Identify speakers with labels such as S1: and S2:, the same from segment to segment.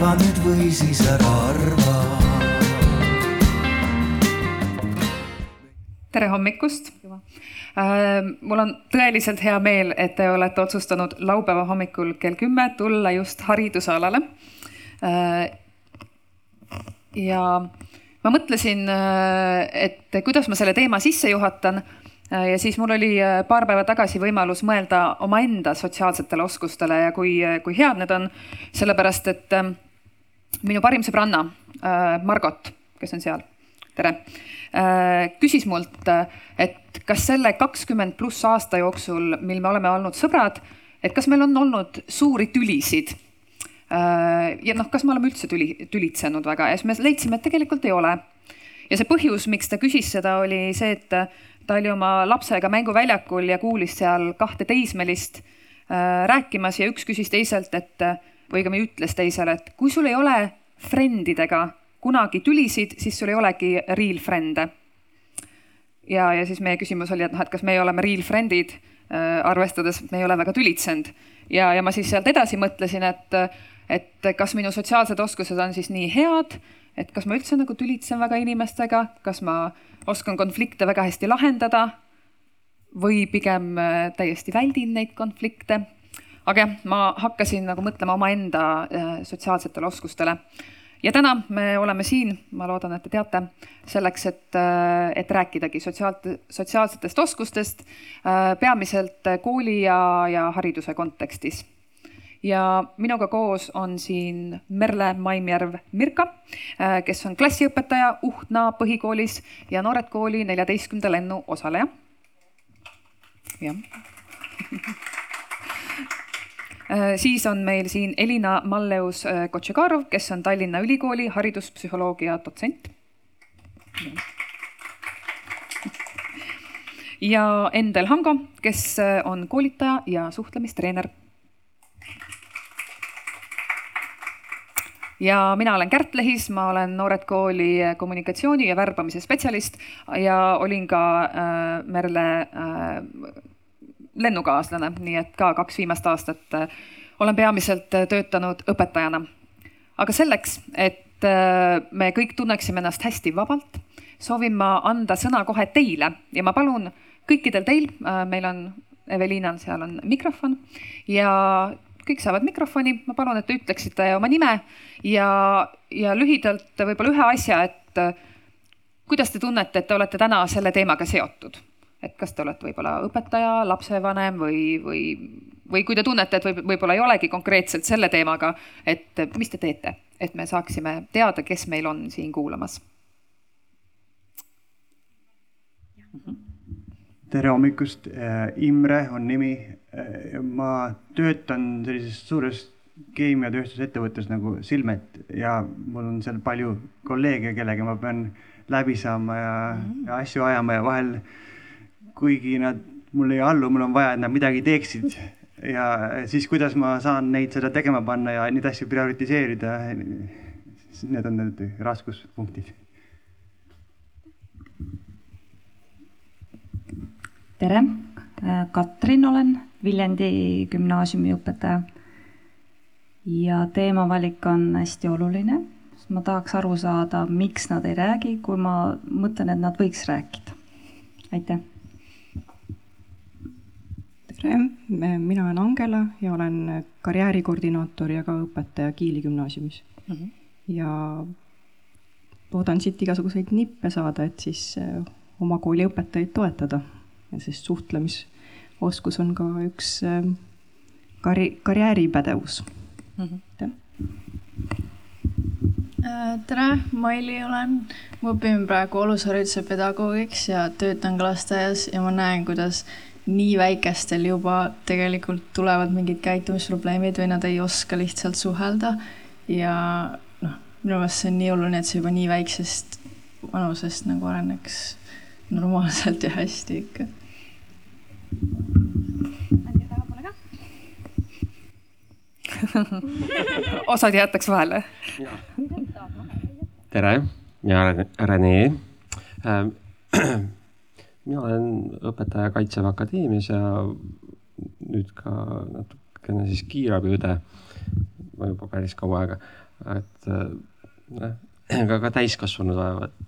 S1: arva nüüd või siis ära arva.
S2: tere hommikust! mul on tõeliselt hea meel, et te olete otsustanud laupäeva hommikul kell kümme tulla just haridusalale. ja ma mõtlesin, et kuidas ma selle teema sisse juhatan ja siis mul oli paar päeva tagasi võimalus mõelda omaenda sotsiaalsetele oskustele ja kui, kui head need on. sellepärast, et minu parim sõbranna Margot, kes on seal, tere Äh, küsis mult, et kas selle kakskümmend pluss aasta jooksul, mil me oleme olnud sõbrad, et kas meil on olnud suuri tülisid. Äh, ja noh, kas me oleme üldse tüli, tülitsenud väga ja siis me leidsime, et tegelikult ei ole. ja see põhjus, miks ta küsis seda, oli see, et ta oli oma lapsega mänguväljakul ja kuulis seal kahte teismelist äh, rääkimas ja üks küsis teiselt, et või õigemini ütles teisele, et kui sul ei ole friendidega kunagi tülisid, siis sul ei olegi real friend'e. ja, ja siis meie küsimus oli, et noh, et kas meie oleme real friend'id äh,, arvestades, et me ei ole väga tülitsenud. ja, ja ma siis sealt edasi mõtlesin, et, et kas minu sotsiaalsed oskused on siis nii head, et kas ma üldse nagu tülitsen väga inimestega, kas ma oskan konflikte väga hästi lahendada või pigem äh, täiesti väldin neid konflikte. Aga jah, ma hakkasin nagu mõtlema omaenda äh, sotsiaalsetele oskustele ja täna me oleme siin, ma loodan, et te teate, selleks, et, et rääkidagi sotsiaal, sotsiaalsetest oskustest, peamiselt kooli ja, ja hariduse kontekstis. ja minuga koos on siin Merle Maimjärv Mirka, kes on klassiõpetaja Uhtna põhikoolis ja Noored Kooli neljateistkümnenda lennu osaleja. jah Äh, siis on meil siin Elina Malleus äh, Kotšekarov, kes on Tallinna Ülikooli hariduspsühholoogia dotsent. ja Endel Hango, kes äh, on koolitaja ja suhtlemistreener. ja mina olen Kärt Lehis, ma olen Noored Kooli kommunikatsiooni ja värbamise spetsialist ja olin ka äh, Merle äh, lennukaaslane, nii et ka kaks viimast aastat äh, olen peamiselt äh, töötanud õpetajana. aga selleks, et äh, me kõik tunneksime ennast hästi vabalt, soovin ma anda sõna kohe teile ja ma palun kõikidel teil, meil on, Eveliinal seal on mikrofon ja kõik saavad mikrofoni, ma palun, et te ütleksite oma nime ja, ja lühidalt võib-olla ühe asja, et kuidas te tunnete, et te olete täna selle teemaga seotud et kas te olete võib-olla õpetaja, lapsevanem või, või, või kui te tunnete, et võib, võib-olla ei olegi konkreetselt selle teemaga, et mis te teete, et me saaksime teada, kes meil on siin kuulamas.
S3: tere hommikust, äh, Imre on nimi. Äh, ma töötan sellises suures keemiatööstusettevõttes nagu Silmet ja mul on seal palju kolleege, kellega ma pean läbi saama ja, ja asju ajama ja vahel äh, kuigi nad mulle ei allu, mul on vaja, et nad midagi teeksid. ja siis, kuidas ma saan neid seda tegema panna ja neid asju prioritiseerida. Need on need raskuspunktid.
S4: tere, Katrin olen, Viljandi gümnaasiumi õpetaja. ja teemavalik on hästi oluline, ma tahaks aru saada, miks nad ei räägi, kui ma mõtlen, et nad võiks rääkida. aitäh
S5: tere, mina olen Angela ja olen karjäärikoordinaator ja ka õpetaja Kiili gümnaasiumis mm. -hmm. ja loodan siit igasuguseid nippe saada, et siis äh, oma kooli õpetajaid toetada. sest suhtlemisoskus on ka üks äh, karj-, karjääripädevus mm. -hmm.
S6: tere, Maili olen, ma õpin praegu alushariduse pedagoogiks ja töötan ka lasteaias ja ma näen, kuidas nii väikestel juba tegelikult tulevad mingid käitumisprobleemid või nad ei oska lihtsalt suhelda. ja noh, minu meelest see on nii oluline, et see juba nii väiksest vanusest nagu areneks normaalselt ja hästi ikka.
S2: osad jäetakse vahele.
S7: tere, mina olen Rene ähm, mina olen õpetaja Kaitseväe Akadeemias ja nüüd ka natukene siis kiirabiõde. juba päris kaua aega, et noh, ka, ka täiskasvanud vajavad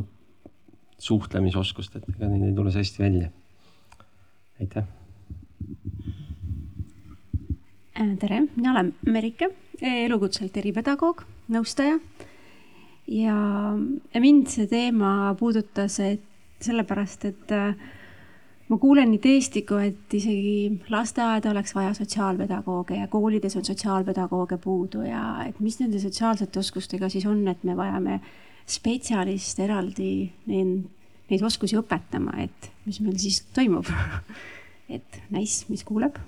S7: õpp-, suhtlemisoskust, et ega neid ei tule see hästi välja. aitäh.
S8: tere, mina olen Merike, elukutselt eripedagoog, nõustaja. ja mind see teema puudutas, et sellepärast, et äh, ma kuulen nii teesti, kui et isegi lasteaeda oleks vaja sotsiaalpedagooge ja koolides on sotsiaalpedagooge puudu ja et mis nende sotsiaalsete oskustega siis on, et me vajame spetsialiste eraldi neid, neid oskusi õpetama, et mis meil siis toimub et nice, mis kuuleb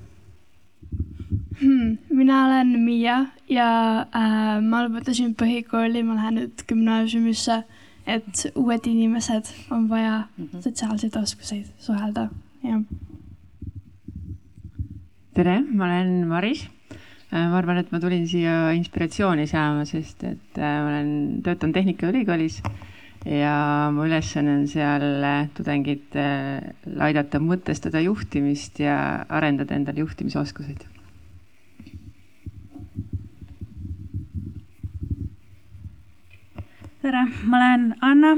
S9: hmm,? mina olen Miia ja äh, ma lõpetasin põhikooli, ma lähen nüüd gümnaasiumisse et uued inimesed on vaja mm -hmm. sotsiaalseid oskuseid suhelda, jah.
S10: tere, ma olen Maris. Äh, ma arvan, et ma tulin siia inspiratsiooni saama, sest et äh, ma olen, töötan Tehnikaülikoolis ja mu ülesanne on seal äh, tudengitele aidata mõtestada juhtimist ja arendada endal juhtimisoskuseid
S11: tere, ma olen Anna.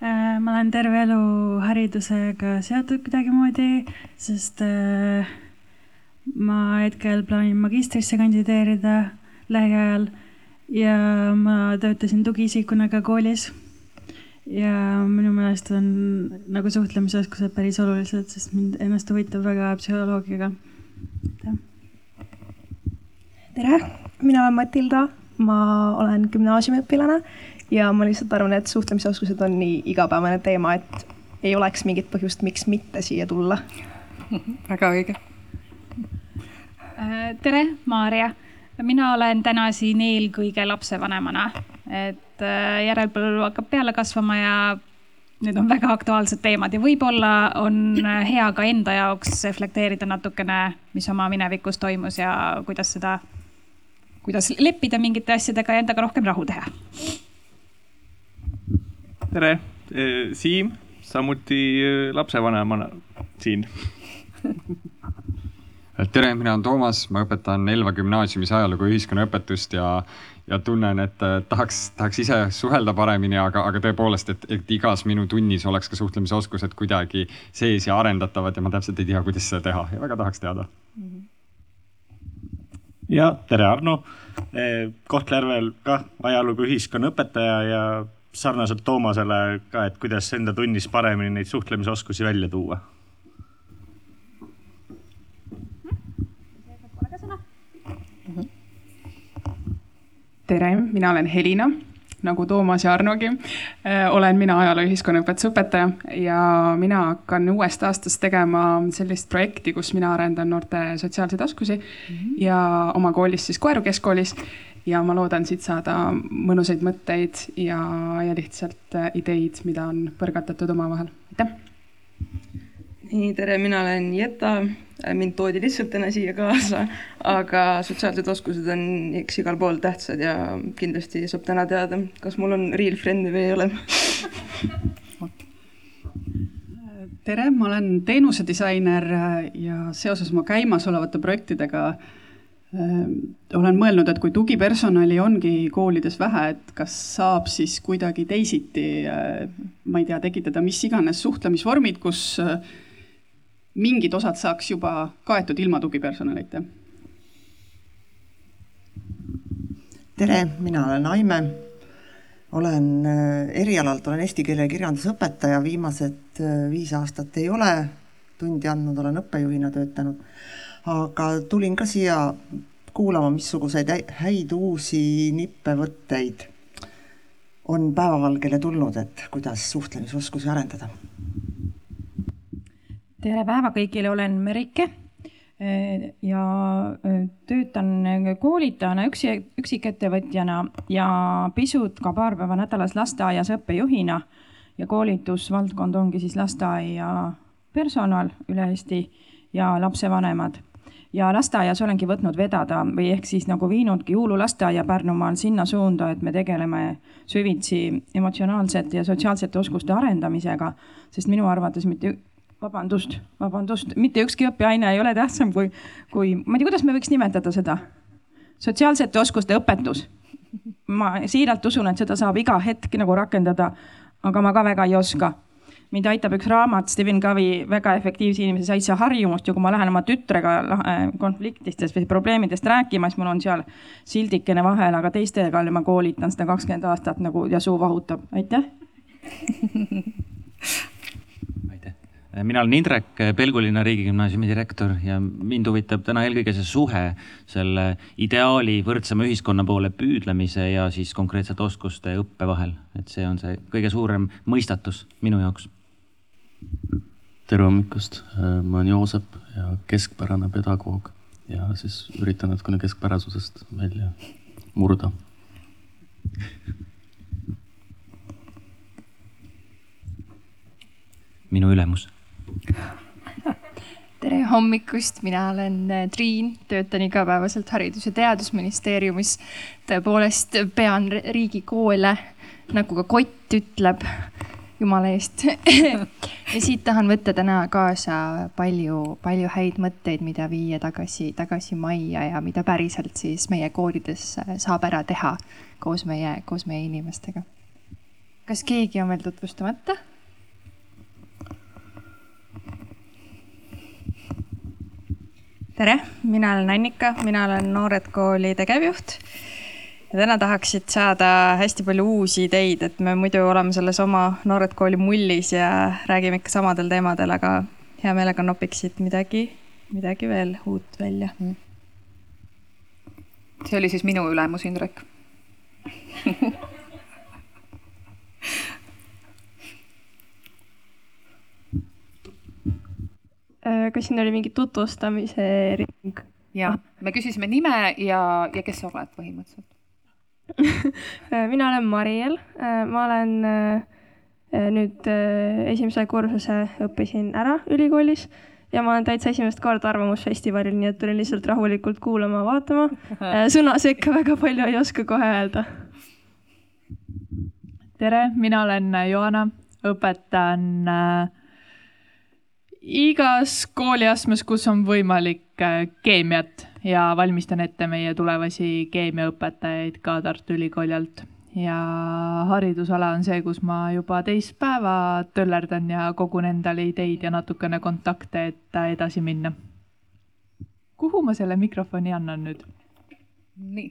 S11: Äh, ma olen terve elu haridusega seotud kuidagimoodi, sest äh, ma hetkel plaanin magistrisse kandideerida lähiajal ja ma töötasin tugiisikuna ka koolis. ja minu meelest on nagu suhtlemisoskused päris olulised, sest mind ennast huvitab väga psühholoogiaga.
S12: tere, mina olen Matilda, ma olen gümnaasiumiõpilane ja ma lihtsalt arvan, et suhtlemisoskused on nii igapäevane teema, et ei oleks mingit põhjust, miks mitte siia tulla.
S2: väga õige.
S13: Äh, tere, Maarja. mina olen täna siin eelkõige lapsevanemana, et äh, järelpõlv hakkab peale kasvama ja need on väga aktuaalsed teemad ja võib-olla on hea ka enda jaoks reflekteerida natukene, mis oma minevikus toimus ja kuidas seda, kuidas leppida mingite asjadega ja endaga rohkem rahu teha
S14: tere, Siim, samuti lapsevanemana siin.
S15: Tere, mina olen Toomas, ma õpetan Elva gümnaasiumis ajalugu ja ühiskonnaõpetust ja, ja tunnen, et tahaks, tahaks ise suhelda paremini, aga, aga tõepoolest, et, et igas minu tunnis oleks ka suhtlemisoskused kuidagi sees ja arendatavad ja ma täpselt ei tea, kuidas seda teha ja väga tahaks teada.
S16: Ja tere, Arno. Kohtla-Järvel kah ajalugu ühiskonnaõpetaja ja sarnaselt Toomasele ka, et kuidas enda tunnis paremini neid suhtlemisoskusi välja tuua?
S17: tere, mina olen Helina, nagu Toomas ja Arnogi. Äh, olen mina ajaloo ühiskonnaõpetuse õpetaja ja mina hakkan uuest aastast tegema sellist projekti, kus mina arendan noorte sotsiaalseid oskusi mm -hmm. ja oma koolis siis Koeru keskkoolis ja ma loodan siit saada mõnusaid mõtteid ja, ja lihtsalt äh, ideid, mida on põrgatatud omavahel, aitäh!
S18: nii, tere, mina olen Jetta, mind toodi lihtsalt täna siia kaasa, aga sotsiaalsed oskused on eks igal pool tähtsad ja kindlasti saab täna teada, kas mul on real friend'i või ei ole.
S17: Tere, ma olen teenusedisainer ja seoses oma käimasolevate projektidega äh, olen mõelnud, et kui tugipersonali ongi koolides vähe, et kas saab siis kuidagi teisiti, äh, ma ei tea, tekitada mis iganes suhtlemisvormid, kus äh, mingid osad saaks juba kaetud ilma tugipersonalita.
S19: tere, mina olen Aime. olen äh, erialalt, olen eesti keele ja kirjanduse õpetaja, viimased viis aastat ei ole tundi andnud, olen õppejuhina töötanud aga tulin ka siia kuulama, missuguseid häid uusi nippevõtteid on päevavalgele tulnud, et kuidas suhtlemisoskusi arendada.
S20: tere päeva kõigile, olen Merike eh, ja eh, töötan koolitajana, üksi, üksikettevõtjana ja pisut ka paar päeva nädalas lasteaias õppejuhina. ja koolitusvaldkond ongi siis lasteaia personal üle Eesti ja lapsevanemad ja lasteaias olengi võtnud vedada või ehk siis nagu viinudki jõululasteaia Pärnumaal sinna suunda, et me tegeleme süvitsi emotsionaalsete ja sotsiaalsete oskuste arendamisega, sest minu arvates mitte vabandust, vabandust, mitte ükski õppeaine ei ole tähtsam kui, kui, ma ei tea, kuidas me võiks nimetada seda sotsiaalsete oskuste õpetus. ma siiralt usun, et seda saab iga hetk nagu rakendada, aga ma ka väga ei oska mind aitab üks raamat Stephen Covey Väga efektiivse inimese seitse harjumust ja kui ma lähen oma tütrega äh, konfliktidest või probleemidest rääkima, siis mul on seal sildikene vahel, aga teistega ma koolitan seda kakskümmend aastat nagu ja suu vahutab, aitäh!
S21: Mina olen Indrek, Pelgulinna riigigümnaasiumi direktor ja mind huvitab täna eelkõige see suhe selle ideaali võrdsema ühiskonna poole püüdlemise ja siis konkreetsete oskuste õppe vahel. et see on see kõige suurem mõistatus minu jaoks
S22: tere hommikust, ma olen Joosep ja keskpärane pedagoog ja siis üritan natukene keskpärasusest välja murda.
S21: minu ülemus.
S6: tere hommikust, mina olen Triin, töötan igapäevaselt Haridus- ja Teadusministeeriumis. tõepoolest pean riigikoole, nagu ka kott ütleb jumala eest ja siit tahan võtta täna kaasa palju, palju häid mõtteid, mida viia tagasi, tagasi majja ja mida päriselt siis meie koolides saab ära teha koos meie, koos meie inimestega. kas keegi on veel tutvustamata?
S23: tere, mina olen Annika, mina olen Noored Kooli tegevjuht ja täna tahaksid saada hästi palju uusi ideid, et me muidu oleme selles oma Noored Kooli mullis ja räägime ikka samadel teemadel, aga hea meelega nopiksid midagi, midagi veel uut välja.
S2: see oli siis minu ülemus, Indrek
S9: äh, kas siin oli mingi tutvustamise ring?
S2: jah, me küsisime nime ja, ja kes sa oled põhimõtteliselt
S9: mina olen Mariel, äh, ma olen äh, nüüd äh, esimese kursuse õppisin ära ülikoolis ja ma olen täitsa esimest korda Arvamusfestivalil, nii et tulin lihtsalt rahulikult kuulama-vaatama. sõna sekka väga palju ei oska kohe öelda.
S24: tere, mina olen Joana, õpetan äh, igas kooliastmes, kus on võimalik keemiat ja valmistan ette meie tulevasi keemiaõpetajaid ka Tartu Ülikooli alt. ja haridusala on see, kus ma juba teist päeva töllerdan ja kogun endale ideid ja natukene kontakte, et edasi minna. kuhu ma selle mikrofoni annan nüüd?
S2: nii.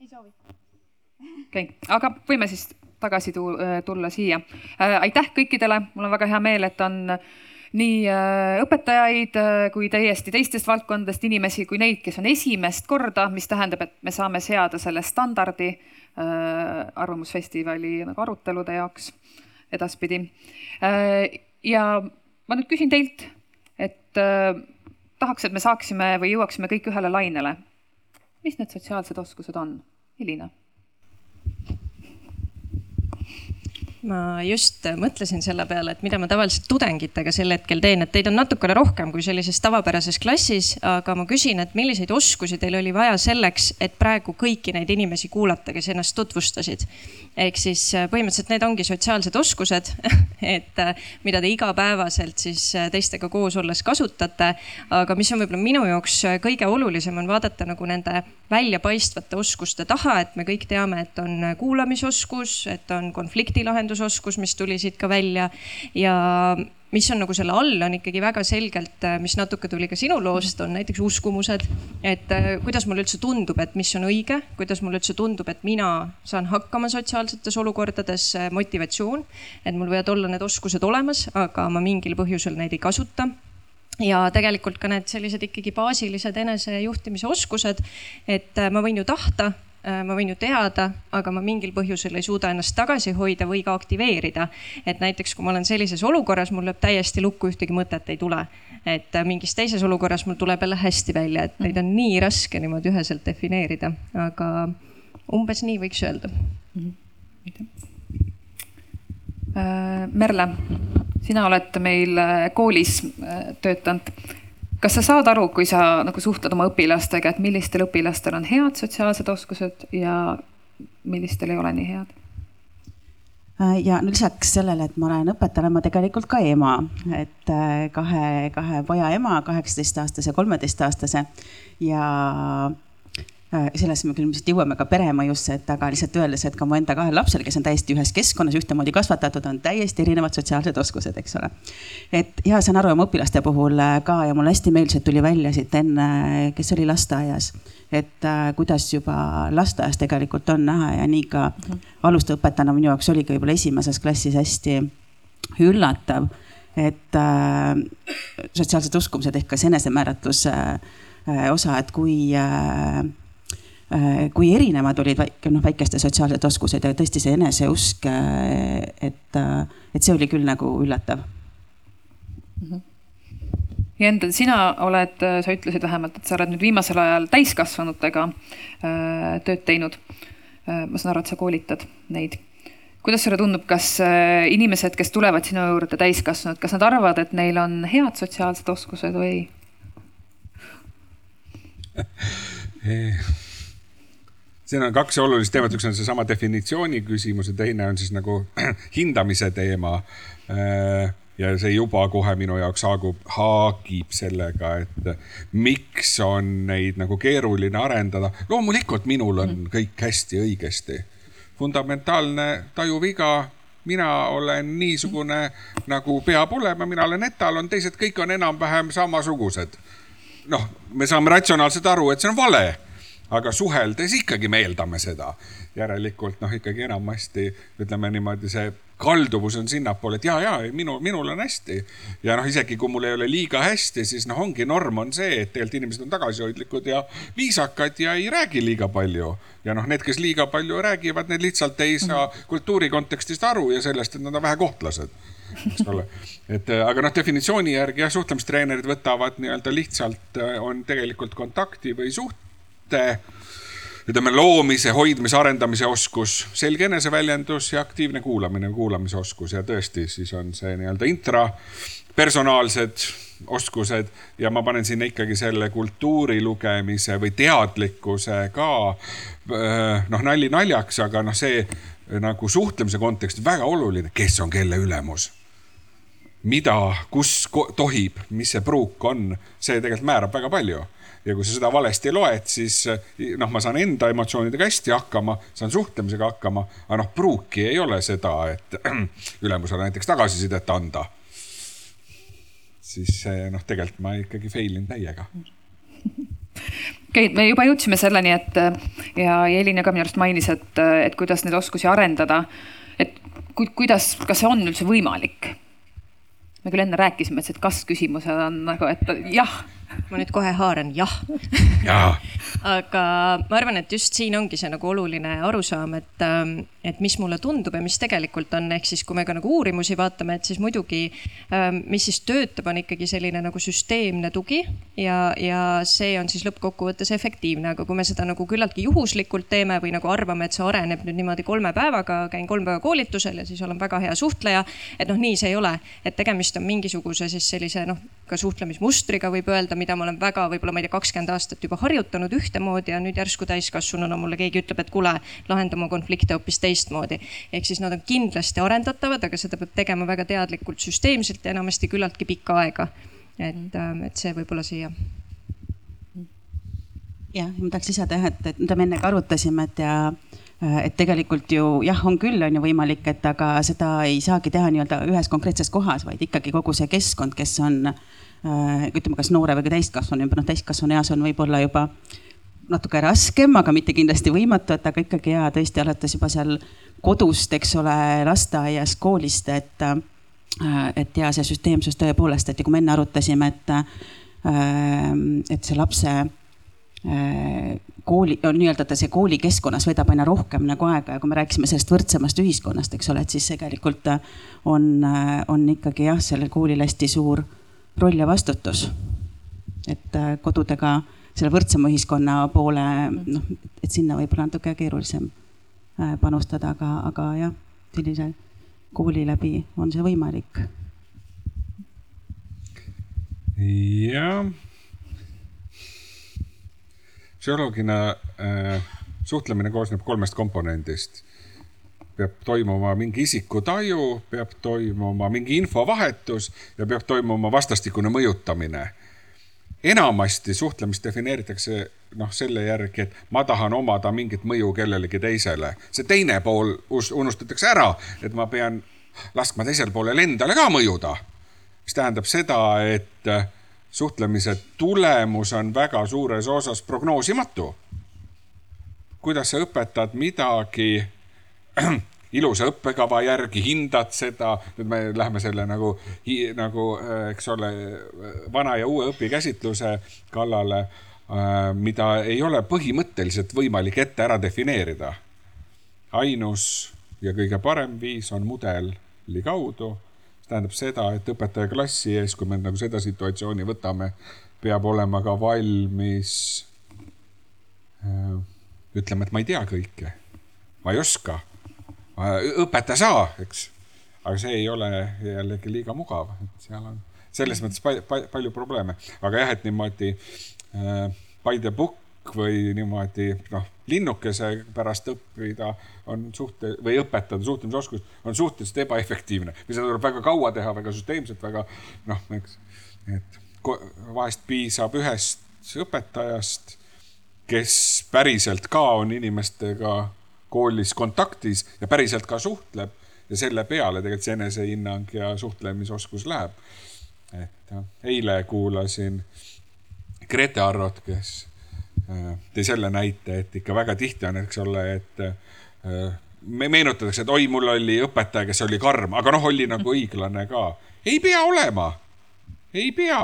S2: ei soovi. okei okay., aga võime siis tagasi tulla siia. Äh, aitäh kõikidele, mul on väga hea meel, et on nii äh, õpetajaid äh, kui täiesti teistest valdkondadest inimesi kui neid, kes on esimest korda, mis tähendab, et me saame seada selle standardi äh, Arvamusfestivali nagu arutelude jaoks edaspidi. ja ma nüüd küsin teilt, et tahaks, et me saaksime või jõuaksime kõik ühele lainele. mis need sotsiaalsed oskused on? Elina
S23: ma just mõtlesin selle peale, et mida ma tavaliselt tudengitega sel hetkel teen, et teid on natukene rohkem kui sellises tavapärases klassis, aga ma küsin, et milliseid oskusi teil oli vaja selleks, et praegu kõiki neid inimesi kuulata, kes ennast tutvustasid. ehk siis äh, põhimõtteliselt need ongi sotsiaalsed oskused et äh, mida te igapäevaselt siis äh, teistega koos olles kasutate. aga mis on võib-olla minu jaoks kõige olulisem, on vaadata nagu nende väljapaistvate oskuste taha, et me kõik teame, et on kuulamisoskus, et on konfliktilahendus kirjandusoskus, mis tuli siit ka välja ja mis on nagu selle all, on ikkagi väga selgelt, mis natuke tuli ka sinu loost, on näiteks uskumused. et äh, kuidas mulle üldse tundub, et mis on õige, kuidas mulle üldse tundub, et mina saan hakkama sotsiaalsetes olukordades, äh, motivatsioon. et mul võivad olla need oskused olemas, aga ma mingil põhjusel neid ei kasuta ja tegelikult ka need sellised ikkagi baasilised enesejuhtimise oskused, et äh, ma võin ju tahta Äh, ma võin ju teada, aga ma mingil põhjusel ei suuda ennast tagasi hoida või ka aktiveerida. et näiteks, kui ma olen sellises olukorras, mul lööb täiesti lukku, ühtegi mõtet ei tule. et äh, mingis teises olukorras mul tuleb jälle hästi välja, et neid on nii raske niimoodi üheselt defineerida, aga umbes nii võiks öelda mm. -hmm.
S2: Merle, sina oled meil koolis töötanud kas sa saad aru, kui sa nagu suhtled oma õpilastega, et millistel õpilastel on head sotsiaalsed oskused ja millistel ei ole nii head?
S25: ja no lisaks sellele, et ma olen õpetaja, olen ma tegelikult ka ema, et kahe, kahe poja ema, kaheksateistaastase, kolmeteistaastase ja Äh, sellesse me küll ilmselt jõuame ka peremõjusse, et aga lihtsalt öeldes, et ka mu enda kahel lapsel, kes on täiesti ühes keskkonnas ühtemoodi kasvatatud, on täiesti erinevad sotsiaalsed oskused, eks ole. et ja saan aru oma õpilaste puhul äh, ka ja mulle hästi meeldis, et tuli välja siit enne, kes oli lasteaias, et äh, kuidas juba lasteaias tegelikult on näha ja nii ka mm -hmm. alustav õpetajana minu jaoks oligi võib-olla esimeses klassis hästi üllatav, et äh, sotsiaalsed uskumused ehk ka see enesemääratluse äh, osa, et kui äh, Äh, kui erinevad olid väike, noh, väikeste sotsiaalsed oskused ja tõesti see eneseusk, äh, et, äh, et see oli küll nagu üllatav
S2: mm. -hmm. Jend, sina oled, sa ütlesid vähemalt, et sa oled nüüd viimasel ajal täiskasvanutega tööd teinud. ma saan aru, et sa koolitad neid. kuidas sulle tundub, kas inimesed, kes tulevad sinu juurde täiskasvanud, kas nad arvavad, et neil on head sotsiaalsed oskused või
S26: siin on kaks olulist teemat, üks on seesama definitsiooni küsimus ja teine on siis nagu hindamise teema. Äh, ja see juba kohe minu jaoks haagub, haagib sellega, et miks on neid nagu keeruline arendada. loomulikult minul on mhm. kõik hästi õigesti. fundamentaalne tajuviga mina olen niisugune nagu peab olema, mina olen etalon, teised kõik on enam-vähem samasugused. noh, me saame ratsionaalselt aru, et see on vale aga suheldes ikkagi me eeldame seda. järelikult noh, ikkagi enamasti ütleme niimoodi, see kalduvus on sinnapoole, et ja, ja minu, minul on hästi. ja noh, isegi kui mul ei ole liiga hästi, siis noh, ongi norm on see, et tegelikult inimesed on tagasihoidlikud ja viisakad ja ei räägi liiga palju. ja noh, need, kes liiga palju räägivad, need lihtsalt ei saa kultuuri kontekstist aru ja sellest, et nad on vähekohtlased eks ole. et aga noh, definitsiooni järgi jah, suhtlemistreenerid võtavad nii-öelda lihtsalt on tegelikult kontakti või suht mõtte, ütleme loomise, hoidmise, arendamise oskus, selge eneseväljendus ja aktiivne kuulamine, kuulamise oskus. Ja tõesti, siis on see nii-öelda intrapersonaalsed oskused. Ja ma panen sinna ikkagi selle kultuuri lugemise või teadlikkuse ka. noh, nali naljaks, aga noh, see nagu suhtlemise kontekstis väga oluline, kes on kelle ülemus mida, kus tohib, mis see pruuk on, see tegelikult määrab väga palju ja kui sa seda valesti loed, siis noh, ma saan enda emotsioonidega hästi hakkama, saan suhtlemisega hakkama, aga noh, pruuki ei ole seda, et ülemusele näiteks tagasisidet anda. siis noh, tegelikult ma ikkagi fail in täiega
S2: okei okay,, me juba jõudsime selleni, et ja Elina ka minu arust mainis, et, et kuidas neid oskusi arendada. et ku, kuidas, kas see on üldse võimalik? Me küll enne rääkisime, et see kas-küsimused on nagu, et jah
S23: ma nüüd kohe haaran jah
S26: ja.
S23: aga ma arvan, et just siin ongi see nagu oluline arusaam, et, ähm, et mis mulle tundub ja mis tegelikult on, ehk siis kui me ka nagu uurimusi vaatame, et siis muidugi, ähm, mis siis töötab, on ikkagi selline nagu süsteemne tugi ja, ja see on siis lõppkokkuvõttes efektiivne, aga kui me seda nagu küllaltki juhuslikult teeme või nagu arvame, et see areneb nüüd niimoodi kolme päevaga, käin kolm päeva koolitusel ja siis olen väga hea suhtleja. et noh, nii see ei ole, et tegemist on mingisuguse siis sellise noh, ka suhtlemismustriga võib öelda mida ma olen väga, võib-olla ma ei tea, kakskümmend aastat juba harjutanud ühtemoodi ja nüüd järsku täiskasvanuna mulle keegi ütleb, et kuule, lahenda oma konflikte hoopis teistmoodi. ehk siis nad on kindlasti arendatavad, aga seda peab tegema väga teadlikult, süsteemselt ja enamasti küllaltki pikka aega. et, ähm, et see võib-olla siia
S25: jah, ma tahaks lisada jah, et, et mida me enne ka arutasime, et ja et tegelikult ju jah, on küll, on ju võimalik, et aga seda ei saagi teha nii-öelda ühes konkreetses kohas, vaid ikkagi kogu see keskkond, kes on äh, Äh, ütleme, kas noore või ka täiskasvanu, noh täiskasvanu eas on võib-olla juba natuke raskem, aga mitte kindlasti võimatu, et aga ikkagi ja tõesti alates juba seal kodust, eks ole, lasteaiast, koolist, et, äh, et ja see süsteemsus tõepoolest, et ja kui me enne arutasime, et, äh, et see lapse kooli, nii-öelda ta see koolikeskkonnas veedab aina rohkem nagu aega ja kui me rääkisime sellest võrdsemast ühiskonnast, eks ole, et siis tegelikult on, on ikkagi jah, sellel koolil hästi suur roll ja vastutus. et äh, kodudega selle võrdsema ühiskonna poole, noh, et sinna võib-olla natuke keerulisem äh, panustada, aga, aga jah, sellise kooli läbi on see võimalik.
S26: jah. Psühholoogina äh, suhtlemine koosneb kolmest komponendist. peab toimuma mingi isikutaju, peab toimuma mingi infovahetus ja peab toimuma vastastikune mõjutamine. enamasti suhtlemist defineeritakse noh, selle järgi, et ma tahan omada mingit mõju kellelegi teisele. see teine pool unustatakse ära, et ma pean laskma teisele poolele endale ka mõjuda. mis tähendab seda, et suhtlemise tulemus on väga suures osas prognoosimatu. kuidas sa õpetad midagi ilusa õppekava järgi, hindad seda, nüüd me läheme selle nagu, nagu eks ole, vana ja uue õpikäsitluse kallale, mida ei ole põhimõtteliselt võimalik ette ära defineerida. ainus ja kõige parem viis on mudeli kaudu tähendab seda, et õpetaja klassi ees, kui me nagu seda situatsiooni võtame, peab olema ka valmis ütlema, et ma ei tea kõike, ma ei oska. õpeta sa, eks. aga see ei ole jällegi liiga mugav, et seal on selles mõttes palju, palju, palju probleeme, aga jah, et niimoodi äh, by the book või niimoodi noh, linnukese pärast õppida on suhte- või õpetada suhtlemisoskust on suhteliselt ebaefektiivne või seda tuleb väga kaua teha, väga süsteemselt, väga noh, eks, et vahest piisab ühest õpetajast, kes päriselt ka on inimestega koolis kontaktis ja päriselt ka suhtleb ja selle peale tegelikult see enesehinnang ja suhtlemisoskus läheb. et eile kuulasin Grete Arrot, kes tõi selle näite, et ikka väga tihti on, eks ole, et me meenutatakse, et oi, mul oli õpetaja, kes oli karm, aga noh, oli nagu õiglane ka. ei pea olema, ei pea,